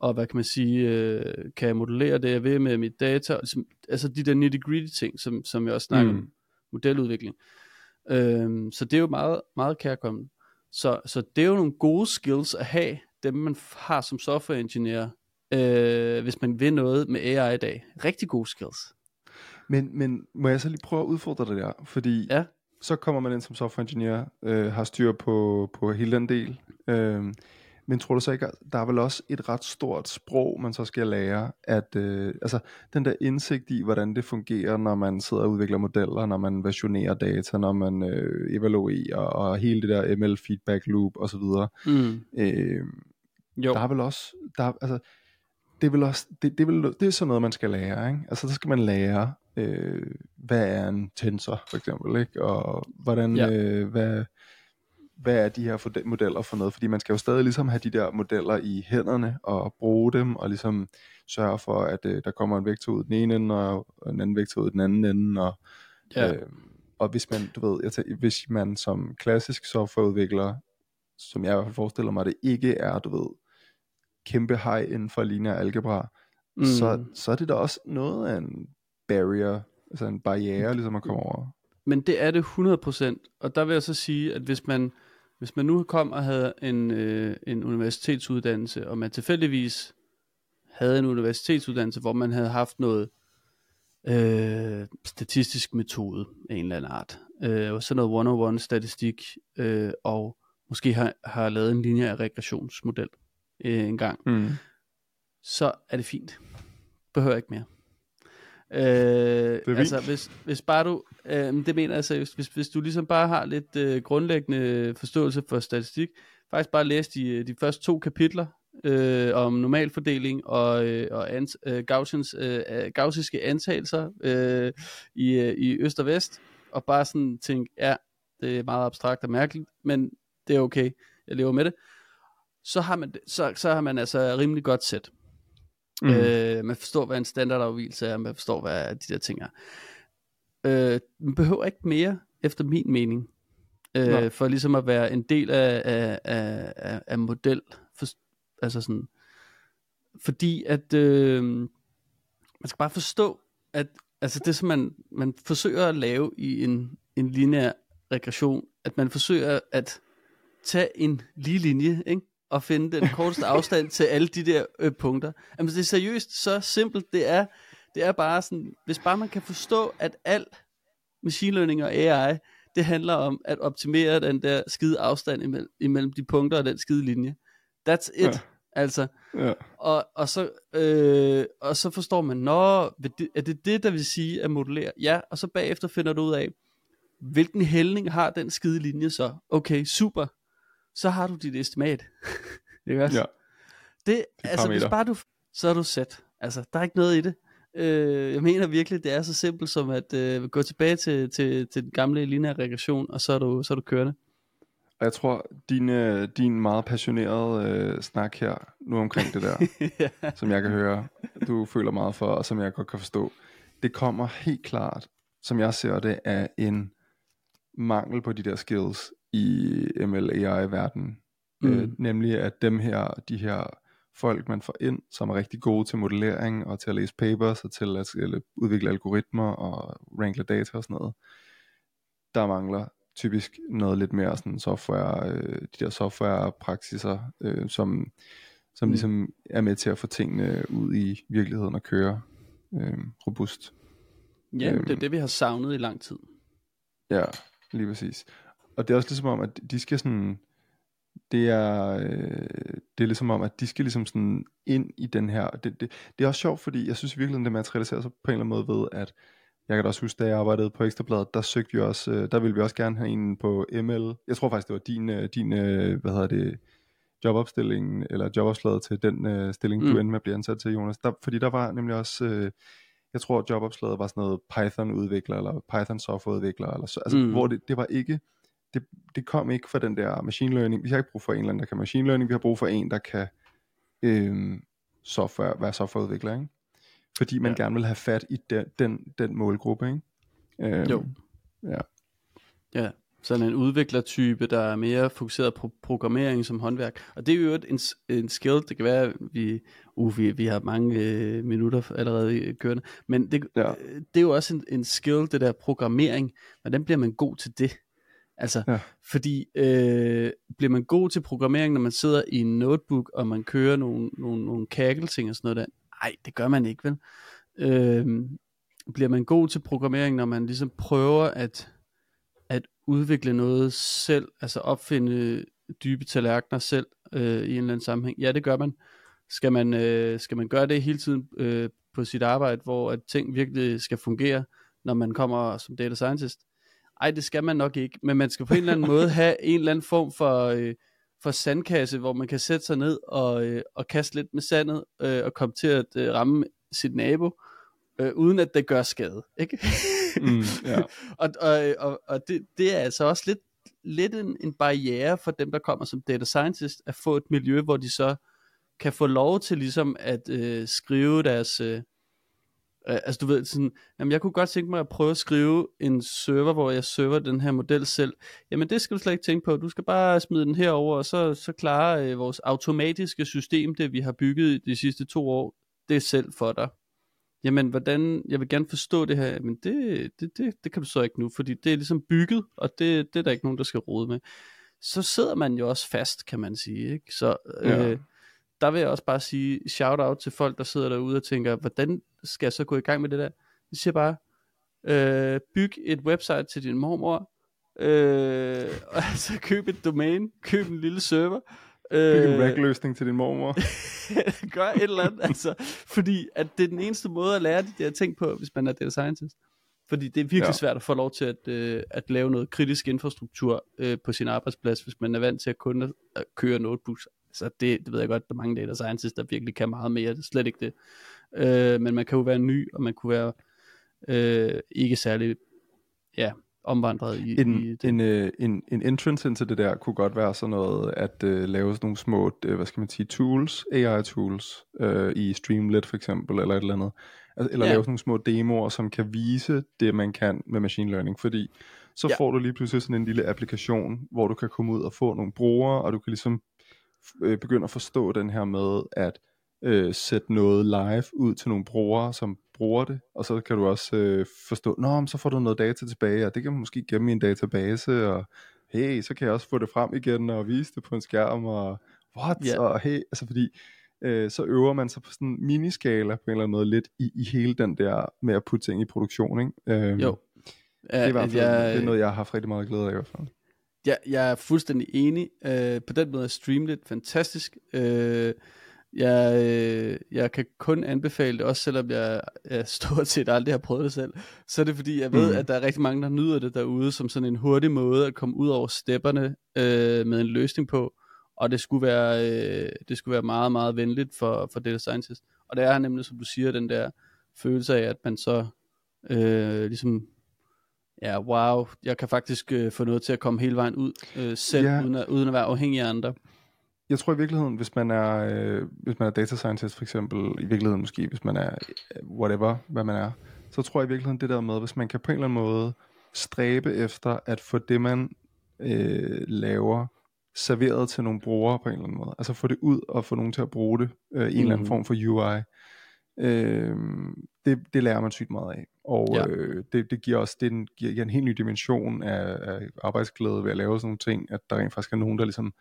og hvad kan man sige, øh, kan jeg modellere det jeg vil med mit data, ligesom, altså de der nitty gritty ting, som, som jeg også snakker mm. Om, modeludvikling. Øhm, så det er jo meget, meget kærkommet. Så, så det er jo nogle gode skills at have, dem man har som software engineer, øh, hvis man vil noget med AI i dag. Rigtig gode skills. Men, men må jeg så lige prøve at udfordre det der? Fordi Ja. Så kommer man ind som software engineer, øh, har styr på, på hele den del. Øh, men tror du så ikke, der er vel også et ret stort sprog, man så skal lære, at øh, altså den der indsigt i, hvordan det fungerer, når man sidder og udvikler modeller, når man versionerer data, når man øh, evaluerer, og hele det der ML feedback loop osv. Mm. Øh, Jo, der er vel også, der er, altså, det er vel også, det, det, er vel, det er sådan noget, man skal lære, ikke? Altså, så skal man lære, øh, hvad er en tensor, for eksempel, ikke? Og hvordan, Ja. øh, hvad, hvad er de her modeller for noget? Fordi man skal jo stadig ligesom have de der modeller i hænderne, og bruge dem, og ligesom sørge for, at øh, der kommer en vektor ud den ene ende, og en anden vektor ud den anden ende, og ja. Øh, og hvis man, du ved, jeg tænker, hvis man som klassisk softwareudvikler, som jeg i hvert fald forestiller mig, det ikke er, du ved, kæmpe hej inden for linear algebra, mm. så, så er det da også noget af en barrier, altså en barriere, ligesom at komme over. Men det er det 100%, og der vil jeg så sige, at hvis man, hvis man nu kom og havde en, øh, en universitetsuddannelse, og man tilfældigvis havde en universitetsuddannelse, hvor man havde haft noget øh, statistisk metode af en eller anden art, øh, og sådan noget one-on-one statistik, øh, og måske har, har lavet en lineær regressionsmodel øh, en gang, Mm. så er det fint. Behøver ikke mere. Øh, fint. altså, hvis, hvis bare du, øh, det mener jeg seriøst, hvis, hvis du ligesom bare har lidt øh, grundlæggende forståelse for statistik, faktisk bare læs de, de første to kapitler øh, om normalfordeling og, øh, og ans, øh, Gaussians, øh, øh, gaussiske antagelser øh, i, øh, i øst og vest, og bare sådan tænke, ja, det er meget abstrakt og mærkeligt, men det er okay, jeg lever med det, så har man, så, så har man altså rimelig godt sæt. Mm. Øh, man forstår, hvad en standardafvielse er, man forstår, hvad de der ting er. Øh, man behøver ikke mere, efter min mening, Nå. øh, for ligesom at være en del af, af, af, af, af model. For, altså sådan, fordi at øh, man skal bare forstå, at altså det, som man, man forsøger at lave i en, en lineær regression, at man forsøger at tage en lige linje, ikke? Og finde den korteste afstand til alle de der øh, punkter. Jamen det er seriøst så simpelt, det er, det er bare sådan, hvis bare man kan forstå, at al machine learning og AI, det handler om at optimere den der skide afstand imellem, imellem de punkter og den skide linje. That's it. Ja. Altså, Ja. og, og, så, øh, og så forstår man, nå, er det det, der vil sige at modellere? Ja, og så bagefter finder du ud af, hvilken hældning har den skide linje så? Okay, super. Så har du dit estimat. Ikke også? ja. Det, altså, hvis bare du, så er du sæt. Altså, der er ikke noget i det. Øh, jeg mener virkelig, det er så simpelt som at øh, gå tilbage til, til, til den gamle lineære regression, og så er du, så er du kørende. Og jeg tror, din, øh, din meget passionerede øh, snak her, nu omkring det der, ja. som jeg kan høre, du føler meget for, og som jeg godt kan forstå, det kommer helt klart, som jeg ser det, af en mangel på de der skills i ML-AI-verdenen. mm. øh, nemlig at dem her, de her folk, man får ind, som er rigtig gode til modellering og til at læse papers og til at udvikle algoritmer og rankle data og sådan noget, der mangler typisk noget lidt mere sådan software, øh, de der software praksiser, øh, som, som mm. ligesom er med til at få tingene ud i virkeligheden og køre øh, robust. Ja, øhm, det er det, vi har savnet i lang tid. Ja, lige præcis. Og det er også ligesom om, at de skal sådan, det er, øh, det er ligesom om, at de skal ligesom sådan ind i den her, det, det, det er også sjovt, fordi jeg synes virkelig, det materialiserer sig på en eller anden måde ved, at jeg kan da også huske, da jeg arbejdede på Ekstrabladet, der søgte vi også, øh, der ville vi også gerne have en på ML. Jeg tror faktisk, det var din, øh, din øh, hvad hedder det, jobopstilling, eller jobopslaget til den øh, stilling, mm. du endte med at blive ansat til, Jonas. Der, fordi der var nemlig også, øh, jeg tror, jobopslaget var sådan noget Python-udvikler, eller Python-software-udvikler, eller så, altså, mm. hvor det, det var ikke, det, det kom ikke fra den der machine learning. Vi har ikke brug for en eller anden, der kan machine learning, vi har brug for en, der kan øh, software, være softwareudvikler, ikke? Fordi man ja. gerne vil have fat i den, den, den målgruppe, ikke? Øh, jo. Ja. Ja, sådan en udviklertype, der er mere fokuseret på programmering som håndværk. Og det er jo en, en skill, det kan være, vi, uh, vi, vi har mange øh, minutter allerede kørende, men det, ja. det er jo også en, en skill, det der programmering. Hvordan bliver man god til det? Altså, ja. fordi øh, bliver man god til programmering, når man sidder i en notebook, og man kører nogle, nogle, nogle kagleting og sådan noget der? Nej, det gør man ikke, vel? Øh, bliver man god til programmering, når man ligesom prøver at at udvikle noget selv, altså opfinde dybe tallerkener selv øh, i en eller anden sammenhæng. Ja, det gør man. Skal man, øh, skal man gøre det hele tiden øh, på sit arbejde, hvor at ting virkelig skal fungere, når man kommer som data scientist? Ej, det skal man nok ikke, men man skal på en eller anden måde have en eller anden form for, øh, for sandkasse, hvor man kan sætte sig ned og, øh, og kaste lidt med sandet øh, og komme til at øh, ramme sit nabo, øh, uden at det gør skade. Ikke? Mm, ja. og og, og, og det, det er altså også lidt, lidt en, en barriere for dem, der kommer som data scientist, at få et miljø, hvor de så kan få lov til ligesom at øh, skrive deres... Øh, øh, altså du ved, sådan, jamen jeg kunne godt tænke mig at prøve at skrive en server, hvor jeg server den her model selv. Jamen det skal du slet ikke tænke på. Du skal bare smide den herover, og så, så klarer øh, vores automatiske system, det vi har bygget de sidste to år, det selv for dig jamen hvordan, jeg vil gerne forstå det her, men det, det, det, det kan du så ikke nu, fordi det er ligesom bygget, og det, det er der ikke nogen, der skal rode med. Så sidder man jo også fast, kan man sige. Ikke? Så ja. øh, der vil jeg også bare sige shout out til folk, der sidder derude og tænker, hvordan skal jeg så gå i gang med det der? Jeg siger bare, øh, byg et website til din mormor, øh, og altså køb et domæne, køb en lille server, En rack-løsning til din mormor. Gør et eller andet, altså. Fordi at det er den eneste måde at lære de der ting på, hvis man er data scientist. Fordi det er virkelig ja. svært at få lov til at, øh, at lave noget kritisk infrastruktur øh, på sin arbejdsplads, hvis man er vant til at kun at, at køre notebooks. Så det, det ved jeg godt, der er mange data scientists, der virkelig kan meget mere. Det er slet ikke det. Øh, men man kan jo være ny, og man kunne være øh, ikke særlig ja, omvandret i, en, i det. En, uh, en, en entrance into det der kunne godt være sådan noget at uh, lave sådan nogle små, uh, hvad skal man sige, tools, AI tools uh, i Streamlit for eksempel, eller et eller andet. Altså, eller ja. lave sådan nogle små demoer, som kan vise det, man kan med machine learning, fordi så ja. får du lige pludselig sådan en lille applikation, hvor du kan komme ud og få nogle brugere, og du kan ligesom uh, begynde at forstå den her med, at uh, sætte noget live ud til nogle brugere, som bruger det, og så kan du også øh, forstå, nå, så får du noget data tilbage, og det kan man måske gemme i en database, og hey, så kan jeg også få det frem igen og vise det på en skærm, og what, yeah. og hey, altså fordi, øh, så øver man sig på sådan en miniskala på en eller anden måde lidt i, i hele den der med at putte ting i produktion, ikke? Øh, jo. Det er i hvert fald jeg, det er noget, jeg har haft rigtig meget glæde af i hvert fald. Ja, jeg er fuldstændig enig. Øh, på den måde er Streamlit fantastisk. Øh, jeg, øh, jeg kan kun anbefale det, også selvom jeg, jeg stort set aldrig har prøvet det selv. Så er det fordi, jeg ved, mm. at der er rigtig mange, der nyder det derude, som sådan en hurtig måde at komme ud over stepperne øh, med en løsning på. Og det skulle være, øh, det skulle være meget, meget venligt for, for data scientist. Og det er nemlig, som du siger, den der følelse af, at man så øh, ligesom ja, wow, jeg kan faktisk øh, få noget til at komme hele vejen ud øh, selv, ja. uden, at, uden at være afhængig af andre jeg tror i virkeligheden, hvis man er, øh, hvis man er data scientist for eksempel, i virkeligheden måske, hvis man er øh, whatever, hvad man er, så tror jeg i virkeligheden det der med, hvis man kan på en eller anden måde stræbe efter at få det, man øh, laver serveret til nogle brugere på en eller anden måde. Altså få det ud og få nogen til at bruge det øh, i en eller anden Mhm. form for UI. Øh, det, det lærer man sygt meget af. Og Ja. øh, det, det giver også det giver, giver en helt ny dimension af, af arbejdsglæde ved at lave sådan nogle ting, at der rent faktisk er nogen, der ligesom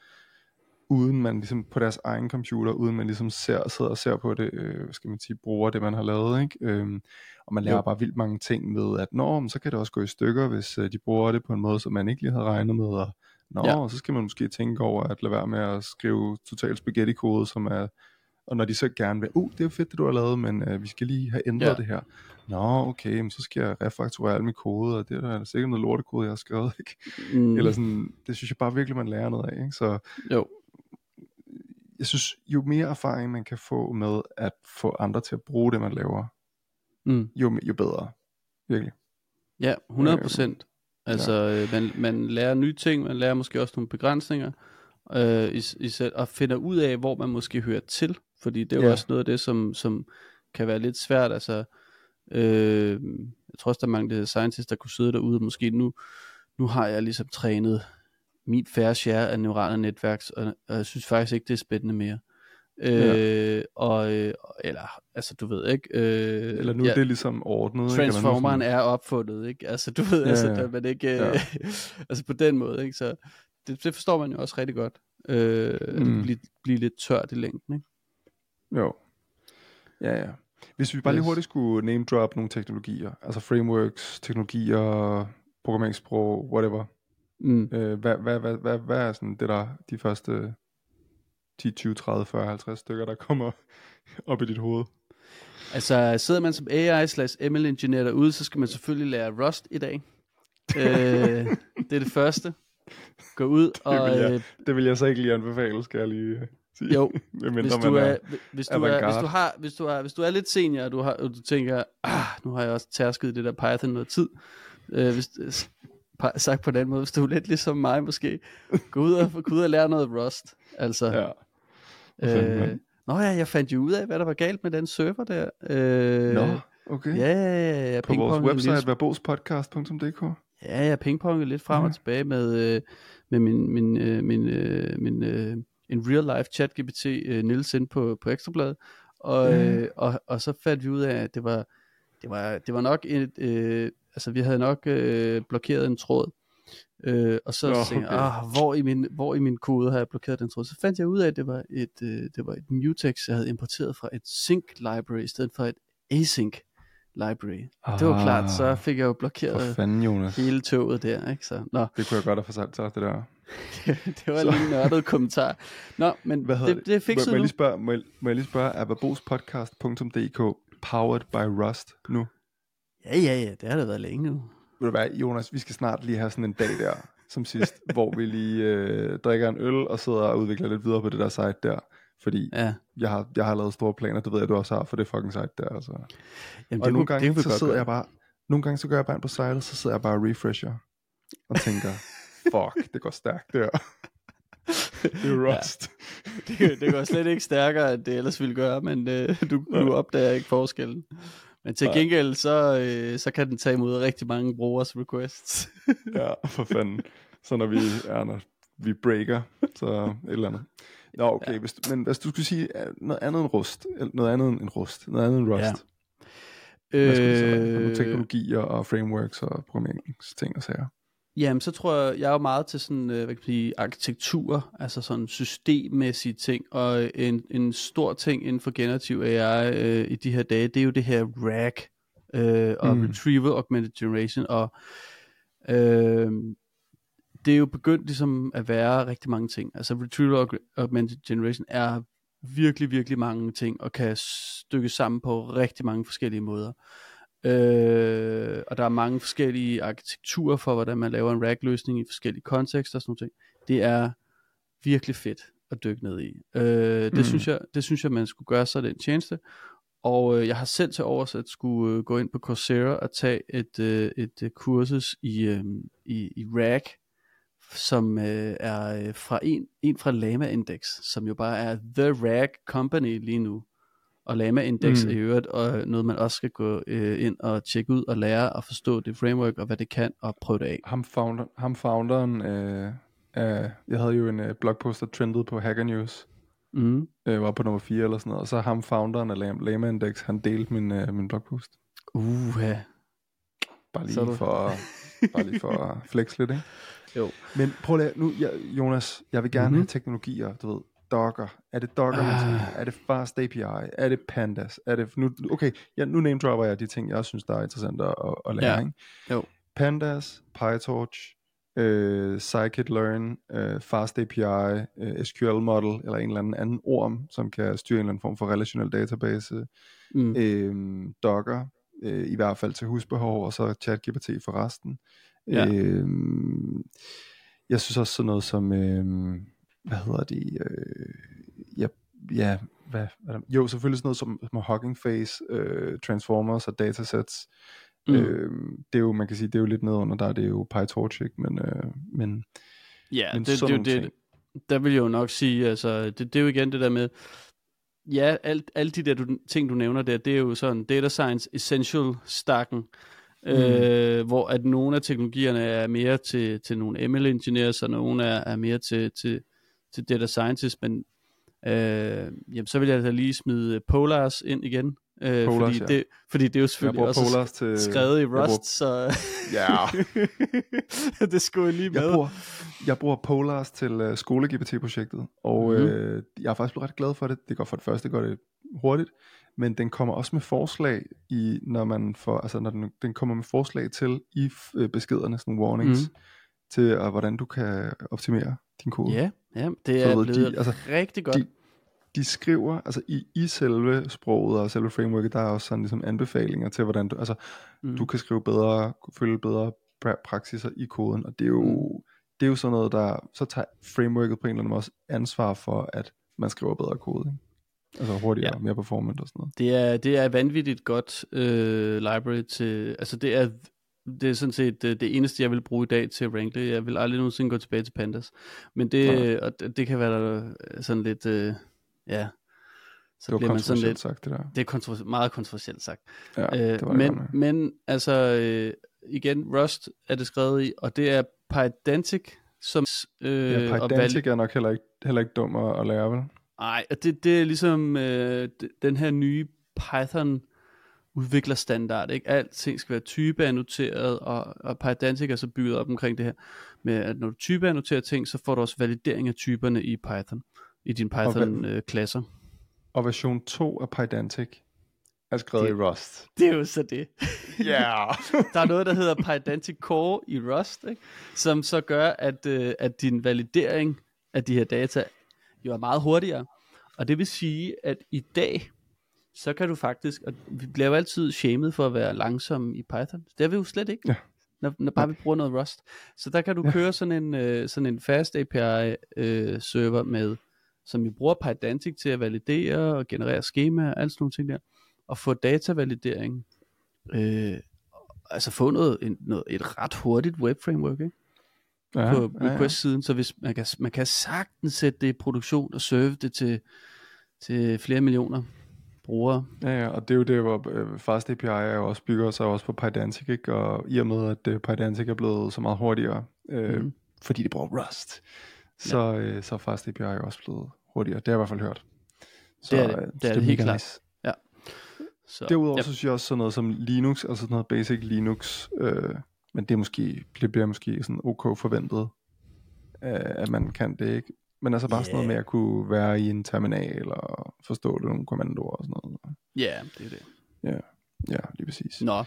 uden man ligesom på deres egen computer, uden man ligesom ser, sidder og ser på det, øh, skal man sige, bruger det, man har lavet, ikke? Øhm, og man lærer Jo. bare vildt mange ting med, at nå, men så kan det også gå i stykker, hvis øh, de bruger det på en måde, som man ikke lige havde regnet med, og nå, Ja. så skal man måske tænke over at lade være med at skrive total spaghetti-kode, som er, og når de så gerne vil, uh, det er fedt, det du har lavet, men øh, vi skal lige have ændret Ja. det her. Nå, okay, men så skal jeg refakturere al min kode, og det er da sikkert noget lortekode, jeg har skrevet, ikke? Mm, Eller sådan, det synes jeg bare virkelig, man lærer noget af, ikke? Så jo, jeg synes, jo mere erfaring man kan få med at få andre til at bruge det, man laver, mm, jo, jo bedre. Virkelig. ja, 100 procent. Altså, ja. øh, man, man lærer nye ting, man lærer måske også nogle begrænsninger, øh, i, i, og finder ud af, hvor man måske hører til, fordi det er jo Ja. også noget af det, som, som kan være lidt svært, altså, øh, jeg tror også, der er mange scientists, der kunne sidde derude, måske nu, nu har jeg ligesom trænet min færre share af neurale netværk, og, og jeg synes faktisk ikke, det er spændende mere. Øh, og, øh, eller, altså du ved ikke øh, Eller nu ja, er det ligesom ordnet. ikke? Nu Transformeren sådan- er opfundet, ikke? Altså, du ved, Ja, altså, ja. der, man ikke, Ja. ja. altså på den måde, ikke? Så det, det forstår man jo også rigtig godt. Øh, mm. At blive, blive lidt tørt i længden, ikke? Jo. Ja, ja. Hvis vi bare lige hurtigt skulle name drop nogle teknologier, altså frameworks, teknologier, programmeringssprog, whatever. Mm. Øh, hvad, hvad, hvad, hvad, hvad er sådan det der, de første 10, 20, 30, 40, 50 stykker, der kommer op i dit hoved? Altså, sidder man som AI slash ML engineer derude, så skal man selvfølgelig lære Rust i dag. øh, det er det første. Gå ud og... vil jeg- øh, Det vil jeg så ikke lige anbefale, skal jeg lige sige. Jo, hvis du er, hvis du er, hvis du har, hvis du er, hvis du er lidt senior, og du har, og du tænker, ah, nu har jeg også tærsket det der Python noget tid. Øh, hvis, sagt på den måde, hvis du er lidt ligesom mig måske, gå ud og, gå ud og lære noget Rust. Altså, Ja. Øh, nå ja, jeg fandt jo ud af, hvad der var galt med den server der. Øh, Nå, okay. Ja, ja, ja, ja, På vores website, verbospodcast.dk. Ja, jeg pingpongede lidt frem Ja. og tilbage med, øh, med min, min, øh, min, øh, min øh, en real life chat GPT øh, Niels ind på, på Ekstrabladet, og, øh, og, og så fandt vi ud af, at det var, det var, det var nok et, øh, altså vi havde nok øh, blokeret en tråd, øh, og så Nå, tænkte jeg, ah, hvor, i min, hvor i min kode har jeg blokeret den tråd, så fandt jeg ud af, at det var et, øh, det var et mutex, jeg havde importeret fra et sync library, i stedet for et async library. Ah. Det var klart, så fik jeg jo blokeret fanden, Jonas. hele toget der, ikke? Så, nå, Det kunne jeg godt have fortalt sig, det der. det var lige en nørdet kommentar. Nå, men Hvad det, det fikset må, jeg nu. lige spørge, må, jeg, må jeg lige spørge, er verbospodcast.dk powered by Rust nu? Ja, ja, ja, det har det været længe nu. Ved du hvad, Jonas, vi skal snart lige have sådan en dag der, som sidst, hvor vi lige øh, drikker en øl og sidder og udvikler lidt videre på det der site der. Fordi Ja, jeg har, jeg har lavet store planer, det ved jeg, du også har for det fucking site der. Altså. jamen, og det, nogle kunne, gange, det så sidder gøre. jeg bare, nogle gange så går jeg bare ind på sitet, så sidder jeg bare og refresher, og tænker, fuck, det går stærkt der. det er Ja. Rust. det, det går slet ikke stærkere, end det ellers ville gøre, men øh, du, du opdager ikke forskellen. Men til gengæld, så, øh, så kan den tage imod rigtig mange brugers requests. ja, for fanden. Så når vi, ja, når vi breaker, så et eller andet. Nå, okay, Ja. hvis, men hvis du skulle sige øh, noget andet end rust, eller noget andet end rust, noget andet end rust, Ja. hvad så være? Nogle Øh, teknologier og frameworks og programmeringsting og sager. Jamen, så tror jeg, jeg er jo meget til sådan, øh, hvad kan man sige, arkitektur, altså sådan systemmæssige ting, og en, en stor ting inden for generativ AI øh, i de her dage, det er jo det her RAG, øh, og Mm. Retrieval Augmented Generation, og øh, det er jo begyndt ligesom at være rigtig mange ting. Altså Retrieval Aug- Augmented Generation er virkelig, virkelig mange ting, og kan stykkes sammen på rigtig mange forskellige måder. Øh, og der er mange forskellige arkitekturer for, hvordan man laver en RAG-løsning i forskellige kontekster og sådan noget. Det er virkelig fedt at dykke ned i. Øh, det, Mm. mm. synes jeg, det synes jeg, man skulle gøre sig den tjeneste. Og øh, jeg har selv til overs at skulle øh, gå ind på Coursera og tage et, øh, et øh, kursus i, øh, i, i RAG, som øh, er øh, fra en, en fra Lama Index, som jo bare er The RAG Company lige nu. Og Lama Index Mm. i øvrigt og noget, man også skal gå øh, ind og tjekke ud og lære og forstå det framework og hvad det kan og prøve det af. Ham, founder, ham founderen, øh, Uh, jeg havde jo en uh, blogpost, der trendede på Hacker News. Mm. Uh, var på nummer 4 eller sådan noget. Og så ham, founderen af Lama, Lama Index, han delte min, uh, min blogpost. Uh, ja. Bare lige du- for, bare lige for at flex lidt, ikke? Jo. Men prøv at lade, nu, jeg, Jonas, jeg vil gerne Mhm. mm-hmm. have teknologier, du ved, Docker. Er det Docker, have? Er det Fast API? Er det Pandas? Er det, nu, okay, ja, nu name dropper jeg de ting, jeg synes, der er interessant at, at, lære, Ja. ikke? Jo. Pandas, PyTorch, øh, Scikit-learn, øh, Fast API, øh, SQL model, eller en eller anden anden orm, som kan styre en eller anden form for relationel database, Mm. øh, Docker, øh, i hvert fald til husbehov, og så ChatGPT for resten. Ja. Øh, jeg synes også sådan noget som, øh, hvad hedder det, øh, ja, ja hvad, hvad er der? jo selvfølgelig sådan noget som, som Hugging Face, øh, Transformers og datasets, Mm. øh, det er jo, man kan sige, det er jo lidt ned under der, det er jo PyTorch, ikke? Men, øh, men Ja, Men det, sådan det, det, det, der vil jeg jo nok sige, altså, det, det er jo igen det der med, ja, alt, alle de der du, ting, du nævner der, det er jo sådan data science essential stakken, mm. øh, hvor at nogle af teknologierne er mere til, til nogle ML engineers, og nogle er, er mere til, til, til data scientists, men øh, jamen, så vil jeg da lige smide Polars ind igen, øh, Polars, fordi, ja. det, fordi det er jo selvfølgelig også Polars til... skrevet i jeg bruger- Rust, så Ja, det skulle jeg lige med. jeg bruger, jeg bruger Polars til uh, skole-GPT-projektet, og Mhm. mm. øh, jeg er faktisk blevet ret glad for det. Det går for det første, det går det hurtigt, men den kommer også med forslag i, når man får, altså når den, den kommer med forslag til i øh, beskederne, sådan warnings, mm. til uh, hvordan du kan optimere din kode. Ja, ja det er ved blevet de- altså, rigtig godt. de- de skriver, altså i, i selve sproget og selve frameworket, der er også sådan ligesom anbefalinger til, hvordan du, altså Mm. du kan skrive bedre, følge bedre pra- praksiser i koden, og det er jo, Mm. det er jo sådan noget, der, så tager frameworket på en eller anden måde også ansvar for, at man skriver bedre kode, ikke? Altså hurtigere, ja. mere performant og sådan noget. Det er, det er vanvittigt godt øh, library til, altså det er, det er sådan set det, det eneste, jeg vil bruge i dag til at rank det. Jeg vil aldrig nogensinde gå tilbage til Pandas. Men det, Nej. og det, det kan være øh, sådan lidt, øh, ja, så Det bliver man sådan lidt, sagt, det der. det er kontro- meget kontroversielt sagt. Ja, Øh, det var men, men altså, øh, igen, Rust er det skrevet i, og det er Pydantic, som... Øh, Ja, Pydantic er nok heller ikke, heller ikke dum at, at lære, vel? Nej, og det, det er ligesom øh, den her nye Python udviklerstandard, ikke? Alting skal være typeannoteret, og, og Pydantic er så bygget op omkring det her, med at når du typeannoterer ting, så får du også validering af typerne i Python, i dine Python-klasser. Og version 2 af Pydantic er skrevet Det- i Rust. Det er jo så det. Ja! Yeah. Der er noget, der hedder Pydantic Core i Rust, ikke? som så gør, at, øh, at din validering af de her data jo er meget hurtigere. Og det vil sige, at i dag, så kan du faktisk, og vi bliver jo altid shamed for at være langsomme i Python. Det er vi jo slet ikke, Ja. når, når bare vi bruger noget Rust. Så der kan du Ja. køre sådan en, øh, sådan en fast API øh, server med, som vi bruger Pydantic til at validere og generere skemaer og alt sådan nogle ting der. Og få datavalidering. Øh, altså få noget, en, noget, et ret hurtigt web framework, ikke? ja, på request-siden, så hvis man kan, man kan sagtens sætte det i produktion og serve det til, til flere millioner brugere. Ja, ja, og det er jo det, hvor øh, Fast API er jo også bygger sig også på Pydantic, ikke? og i og med, at øh, Pydantic er blevet så meget hurtigere, øh, mm. fordi de bruger Rust, så, ja. øh, så er Fast API jo også blevet hurtigere. Det har jeg i hvert fald hørt. Så, Det er det. øh, Det er det mega helt klart. nice. Så, Derudover ja, så synes jeg også sådan noget som Linux, altså sådan noget basic Linux, øh, men det er måske, det bliver måske sådan ok forventet, øh, at man kan det, ikke? Men altså bare yeah. sådan noget Ja. med at kunne være i en terminal og forstå det, nogle kommandoer og sådan noget. ja, det er det. Ja, lige præcis. Nå,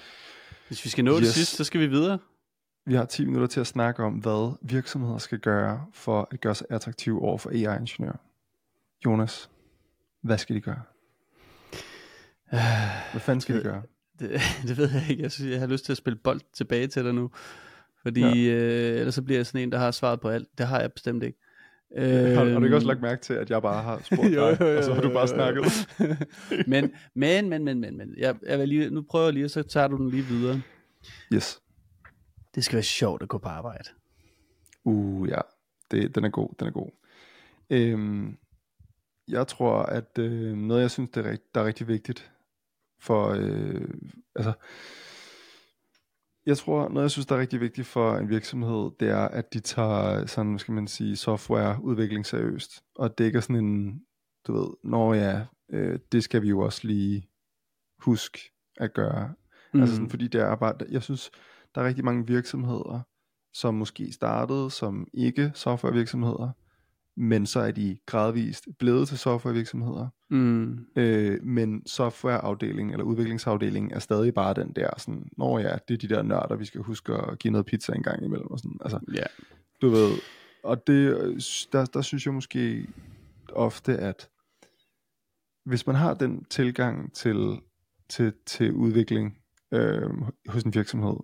hvis vi skal nå yes. det sidste, så skal vi videre. Vi har 10 minutter til at snakke om, hvad virksomheder skal gøre for at gøre sig attraktive over for AI-ingeniører. Jonas, hvad skal de gøre? Hvad fanden skal de gøre? Det, det ved jeg ikke. Jeg, synes, jeg har lyst til at spille bold tilbage til dig nu. Fordi ja. øh, ellers så bliver jeg sådan en, der har svaret på alt. Det har jeg bestemt ikke. Har, har du ikke også Øhm, lagt mærke til, at jeg bare har spurgt jo, dig, jo, jo, og så har du jo, bare jo, snakket? jo. men, men, men, men, men, men. Jeg, jeg vil lige, nu prøver jeg lige, og så tager du den lige videre. Yes. Det skal være sjovt at gå på arbejde. Uh, ja. Det, den er god, den er god. Øhm, jeg tror, at øh, noget, jeg synes, det er, der er rigtig vigtigt for, øh, altså, jeg tror, noget jeg synes, der er rigtig vigtigt for en virksomhed, det er, at de tager sådan, hvad skal man sige, softwareudvikling seriøst. Og det ikke er sådan en, du ved, når ja, øh, det skal vi jo også lige huske at gøre. Mm. Altså sådan, fordi det er bare, jeg synes, der er rigtig mange virksomheder, som måske startede som ikke softwarevirksomheder, men så er de gradvist blevet til softwarevirksomheder. Mm. Øh, men softwareafdelingen eller udviklingsafdelingen er stadig bare den der sådan, når ja, det er de der nørder, vi skal huske at give noget pizza en gang imellem og sådan. Altså, Ja. du ved, og det, der, der synes jeg måske ofte, at hvis man har den tilgang til, til, til udvikling øh, hos en virksomhed,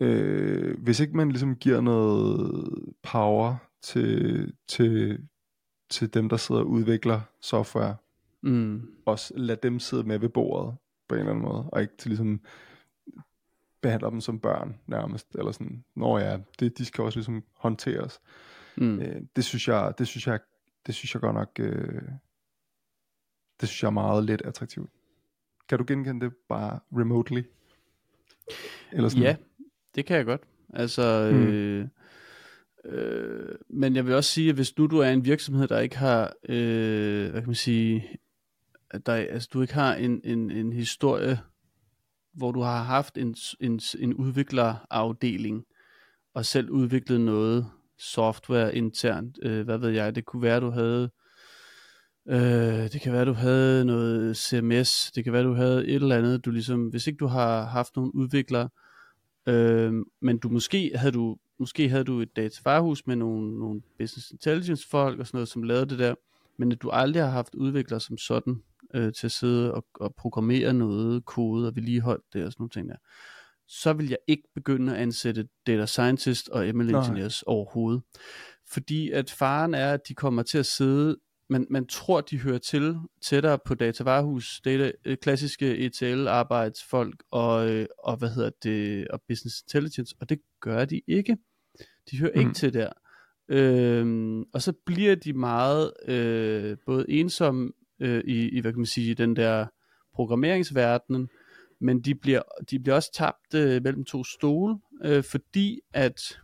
øh, hvis ikke man ligesom giver noget power til, til, til dem, der sidder og udvikler software, Mm. også lad dem sidde med ved bordet på en eller anden måde, og ikke til ligesom behandler dem som børn nærmest, eller sådan, når ja, det, de skal også ligesom håndteres. Mm. Øh, det synes jeg, det synes jeg, det synes jeg godt nok, øh, det synes jeg er meget lidt attraktivt. Kan du genkende det bare remotely? Eller sådan? Ja, det kan jeg godt. Altså, Mm. øh, øh, men jeg vil også sige, at hvis nu du er en virksomhed, der ikke har, øh, hvad kan man sige, at der, altså du ikke har en, en, en historie, hvor du har haft en, en, en udviklerafdeling, og selv udviklet noget software internt, øh, hvad ved jeg, det kunne være, du havde, øh, det kan være, du havde noget CMS, det kan være, du havde et eller andet, du ligesom, hvis ikke du har haft nogle udviklere, øh, men du måske havde du, måske havde du et datavarehus med nogle, nogle business intelligence folk og sådan noget, som lavede det der, men at du aldrig har haft udviklere som sådan øh, til at sidde og, og programmere noget kode og vedligeholde det og sådan nogle ting der, så vil jeg ikke begynde at ansætte data scientist og ML Nej. engineers overhovedet. Fordi at faren er, at de kommer til at sidde, man, man tror, de hører til tættere på datavarehus, data, øh, klassiske ETL-arbejdsfolk og, øh, og, hvad hedder det, og business intelligence, og det gør de ikke. De hører mm. ikke til der. Øhm, og så bliver de meget øh, både ensomme øh, i, i, hvad kan man sige, den der programmeringsverdenen, men de bliver, de bliver også tabt øh, mellem to stole, øh, fordi at,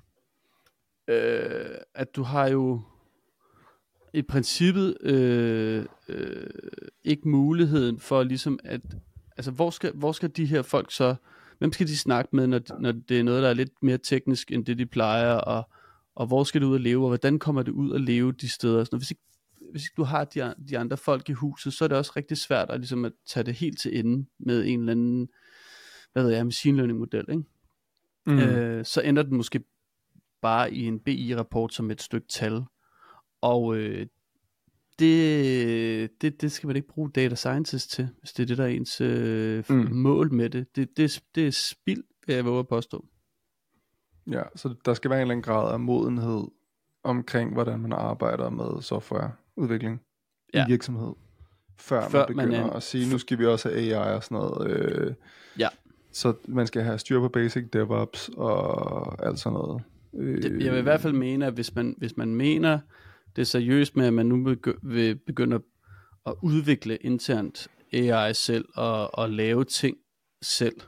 øh, at du har jo i princippet øh, øh, ikke muligheden for ligesom at, altså hvor skal, hvor skal de her folk så, hvem skal de snakke med, når, når det er noget, der er lidt mere teknisk, end det de plejer, og, og hvor skal det ud at leve, og hvordan kommer det ud at leve de steder, sådan noget. Hvis ikke, hvis ikke du har de, de andre folk i huset, så er det også rigtig svært at, ligesom at tage det helt til ende med en eller anden, hvad ved jeg, machine learning model, ikke? Mm. Øh, så ender den måske bare i en BI-rapport som et stykke tal. Og øh, det, det, det skal man ikke bruge data scientist til, hvis det er det, der er ens øh, Mm. mål med det. Det, det. det er spild, vil jeg våge at påstå. Ja, så der skal være en eller anden grad af modenhed omkring, hvordan man arbejder med softwareudvikling ja. i virksomhed, før, før man man begynder er en- at sige, nu skal vi også have AI og sådan noget. Øh, Ja. Så man skal have styr på basic DevOps og alt sådan noget. Øh, Det, jeg vil i hvert fald mene, at hvis man, hvis man mener det er seriøst med, at man nu vil begynde at udvikle internt AI selv og, og lave ting selv,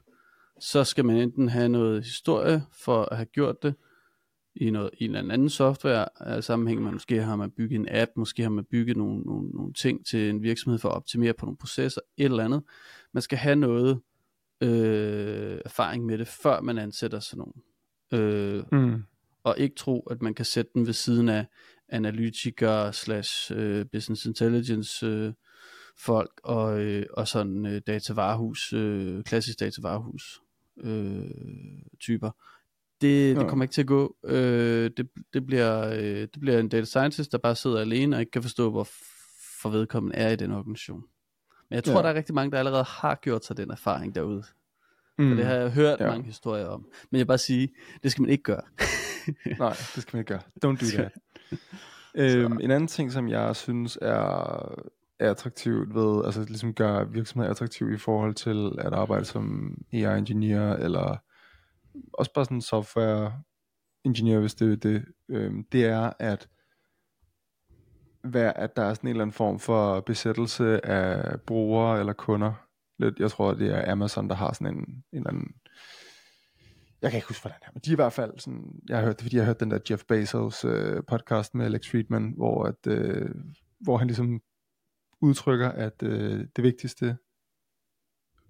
så skal man enten have noget historie for at have gjort det i, noget, i en eller anden software øh, sammenhæng. Man, måske har man bygget en app, måske har man bygget nogle, nogle, nogle ting til en virksomhed for at optimere på nogle processer, et eller andet. Man skal have noget øh, erfaring med det, før man ansætter sådan nogen. Øh, mm, og ikke tro, at man kan sætte den ved siden af analytikere slash øh, business intelligence øh, folk og, øh, og sådan øh, datavarehus, øh, klassisk datavarehus øh, typer. Det, det Ja. kommer ikke til at gå. Øh, det, det, bliver, øh, det bliver en data scientist, der bare sidder alene og ikke kan forstå, hvor for vedkommende er i den organisation. Men jeg tror, Ja. der er rigtig mange, der allerede har gjort sig den erfaring derude. mm, Og det har jeg hørt ja. mange historier om. Men jeg vil bare sige, det skal man ikke gøre. Nej, det skal man ikke gøre. Don't do that. øhm, en anden ting, som jeg synes er, er attraktivt ved, altså ligesom gør virksomheder attraktiv i forhold til at arbejde som AI-ingeniør, eller også bare sådan software-ingeniør, hvis det er det, øhm, det er, at være, at der er sådan en eller anden form for besættelse af brugere eller kunder. Lidt, jeg tror, det er Amazon, der har sådan en, en eller anden jeg kan ikke huske, hvordan det er, men de er i hvert fald sådan, jeg har hørt det, fordi jeg har hørt den der Jeff Bezos øh, podcast med Alex Friedman, hvor, at, øh, hvor han ligesom udtrykker, at øh, det vigtigste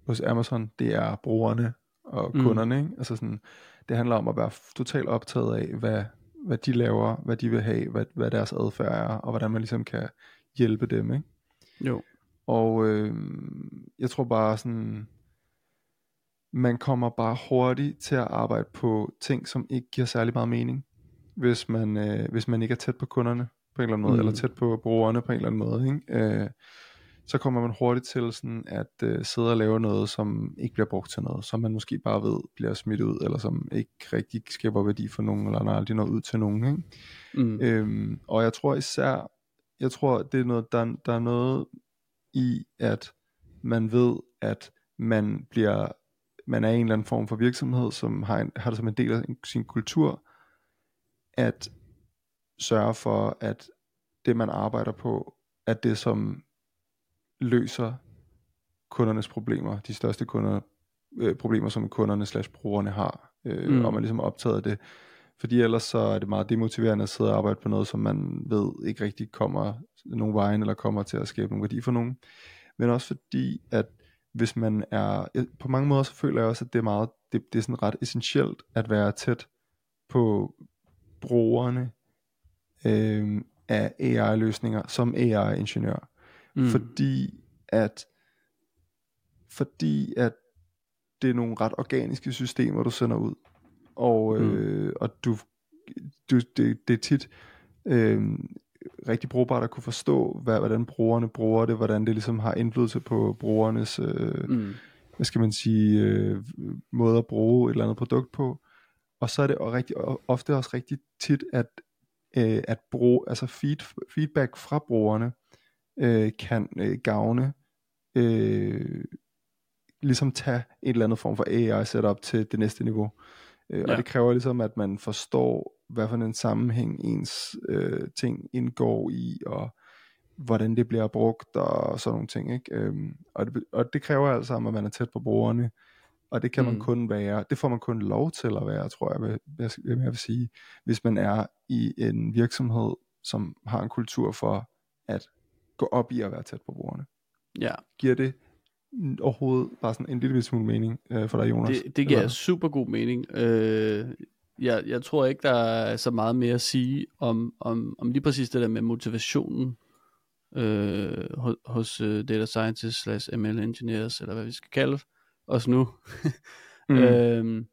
hos Amazon, det er brugerne og Mm. kunderne, ikke? Altså sådan, det handler om at være totalt optaget af, hvad, hvad de laver, hvad de vil have, hvad, hvad deres adfærd er, og hvordan man ligesom kan hjælpe dem, ikke? Jo. Og øh, jeg tror bare sådan, man kommer bare hurtigt til at arbejde på ting, som ikke giver særlig meget mening, hvis man, øh, hvis man ikke er tæt på kunderne på en eller anden måde, Mm. eller tæt på brugerne på en eller anden måde. Ikke? Øh, så kommer man hurtigt til sådan at øh, sidde og lave noget, som ikke bliver brugt til noget, som man måske bare ved bliver smidt ud, eller som ikke rigtig skaber værdi for nogen, eller der aldrig når ud til nogen. Ikke? Mm. Øhm, og jeg tror især, jeg tror, det er noget, der, der er noget i, at man ved, at man bliver, man er en eller anden form for virksomhed, som har, en, har det som en del af sin kultur, at sørge for, at det man arbejder på, at det som løser kundernes problemer, de største kunder, øh, problemer, som kunderne slash brugerne har, øh, mm. og man ligesom er optaget af det. Fordi ellers så er det meget demotiverende at sidde og arbejde på noget, som man ved ikke rigtig kommer nogen vejen, eller kommer til at skabe nogen værdi for nogen. Men også fordi, at hvis man er, på mange måder så føler jeg også, at det er meget, det, det er sådan ret essentielt at være tæt på brugerne øh, af AI-løsninger som AI-ingeniør. Mm. Fordi at fordi at det er nogle ret organiske systemer, du sender ud. Og, Mm. øh, og du, du det, det er tit øh, rigtig brugbart at kunne forstå, hvad, hvordan brugerne bruger det, hvordan det ligesom har indflydelse på brugernes, øh, Mm. hvad skal man sige, øh, måde at bruge et eller andet produkt på. Og så er det også rigtig, ofte også rigtig tit, at, øh, at bruge, altså feed, feedback fra brugerne øh, kan øh, gavne, øh, ligesom tage en eller anden form for AI setup til det næste niveau. Øh, Ja. Og det kræver ligesom, at man forstår, hvad for en sammenhæng ens øh, ting indgår i, og hvordan det bliver brugt, og sådan nogle ting. Ikke? Øhm, og, det, og det kræver altså, at man er tæt på brugerne, og det kan man Mm. kun være, det får man kun lov til at være, tror jeg, vil jeg vil sige, hvis man er i en virksomhed, som har en kultur for at gå op i at være tæt på brugerne. Ja, Giver det overhovedet bare sådan en lille smule mening øh, for dig, Jonas? det, det giver Eller? super god mening. Øh, jeg, jeg tror ikke, der er så meget mere at sige om, om, om lige præcis det der med motivationen øh, hos, uh, data scientists slash ML engineers, eller hvad vi skal kalde os nu. Mm. Øhm,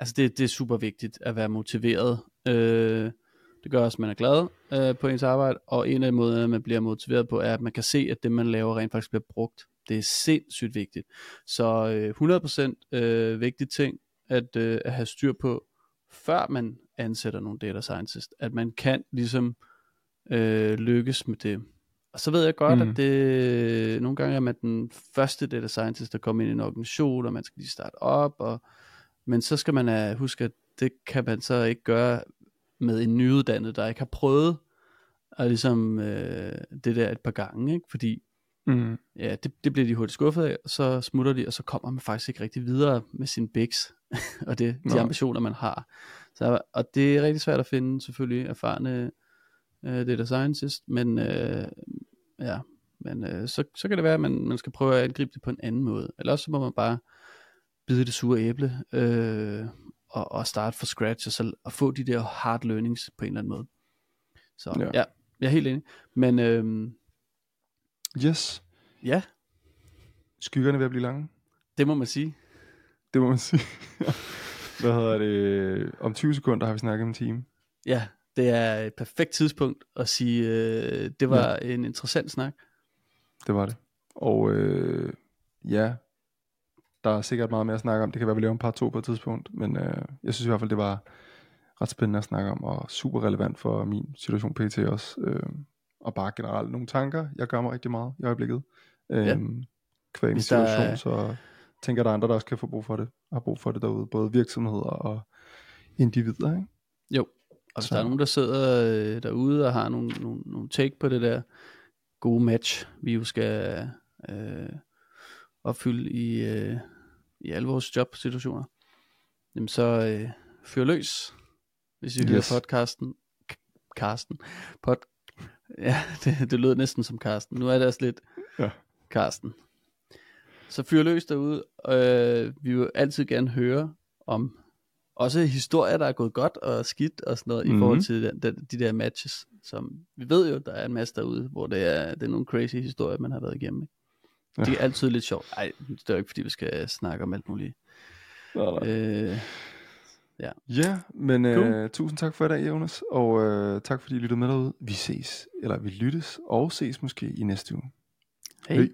altså det, det er super vigtigt at være motiveret. Øh, det gør også, at man er glad øh, på ens arbejde, og en af måderne, man bliver motiveret på, er, at man kan se, at det, man laver, rent faktisk bliver brugt. Det er sindssygt vigtigt. Så øh, 100% øh, vigtig ting at, øh, at have styr på, før man ansætter nogle data scientist, at man kan ligesom øh, lykkes med det. Og så ved jeg godt, Mm. at det nogle gange er man den første data scientist, der kommer ind i en organisation, og man skal lige starte op, og, men så skal man uh, huske, at det kan man så ikke gøre med en nyuddannet, der ikke har prøvet og ligesom øh, det der et par gange, ikke? fordi Mm. ja, det, det bliver de hurtigt skuffet af, og så smutter de, og så kommer man faktisk ikke rigtig videre med sin biks, og det, de Nå. ambitioner, man har. Så, og det er rigtig svært at finde selvfølgelig erfarne øh, data scientist, men øh, ja, men øh, så, så kan det være, at man, man skal prøve at angribe det på en anden måde. Eller også så må man bare bide det sure æble, øh, og, og starte fra scratch, og, så, og få de der hard learnings på en eller anden måde. Så ja, Ja. jeg er helt enig. Men øh, Yes. ja, Skyggerne er ved at blive lange. det må man sige. Det må man sige. Hvad hedder det? Om 20 sekunder har vi snakket om en time. Ja, det er et perfekt tidspunkt at sige, øh, det var ja. en interessant snak. Det var det. Og øh, ja, der er sikkert meget mere at snakke om. Det kan være, vi laver en par to på et tidspunkt. Men øh, jeg synes i hvert fald, det var ret spændende at snakke om, og super relevant for min situation pt. også. Øh, og bare generelt nogle tanker. Jeg gør mig rigtig meget i øjeblikket. Øh, Ja. Hver der situation, er- så tænker der er andre, der også kan få brug for det. Har brug for det derude. Både virksomheder og individer. Ikke? Jo, og hvis Så- der er nogen, der sidder øh, derude og har nogle, nogle, nogle take på det der gode match, vi jo skal øh, opfylde i, øh, i alle vores jobsituationer, jamen så øh, fyr løs, hvis I yes. Hører podcasten. Karsten. Pod, ja, det, det lød næsten som Karsten. Nu er det også lidt Ja. Karsten. Så fyr løs derude. Øh, vi vil altid gerne høre om også historier, der er gået godt og skidt og sådan noget, mm-hmm. i forhold Mhm. til den, den, de der matches, som vi ved jo, der er en masse derude, hvor det er, det er nogle crazy historier, man har været igennem. Ikke? Det er altid lidt sjovt. Ej, det er jo ikke, fordi vi skal snakke om alt muligt. Nej, nej. Øh, Ja, men Cool. øh, tusind tak for i dag, Jonas, og øh, tak fordi I lyttede med derude. Vi ses, eller vi lyttes og ses måske i næste uge. hey. Hej.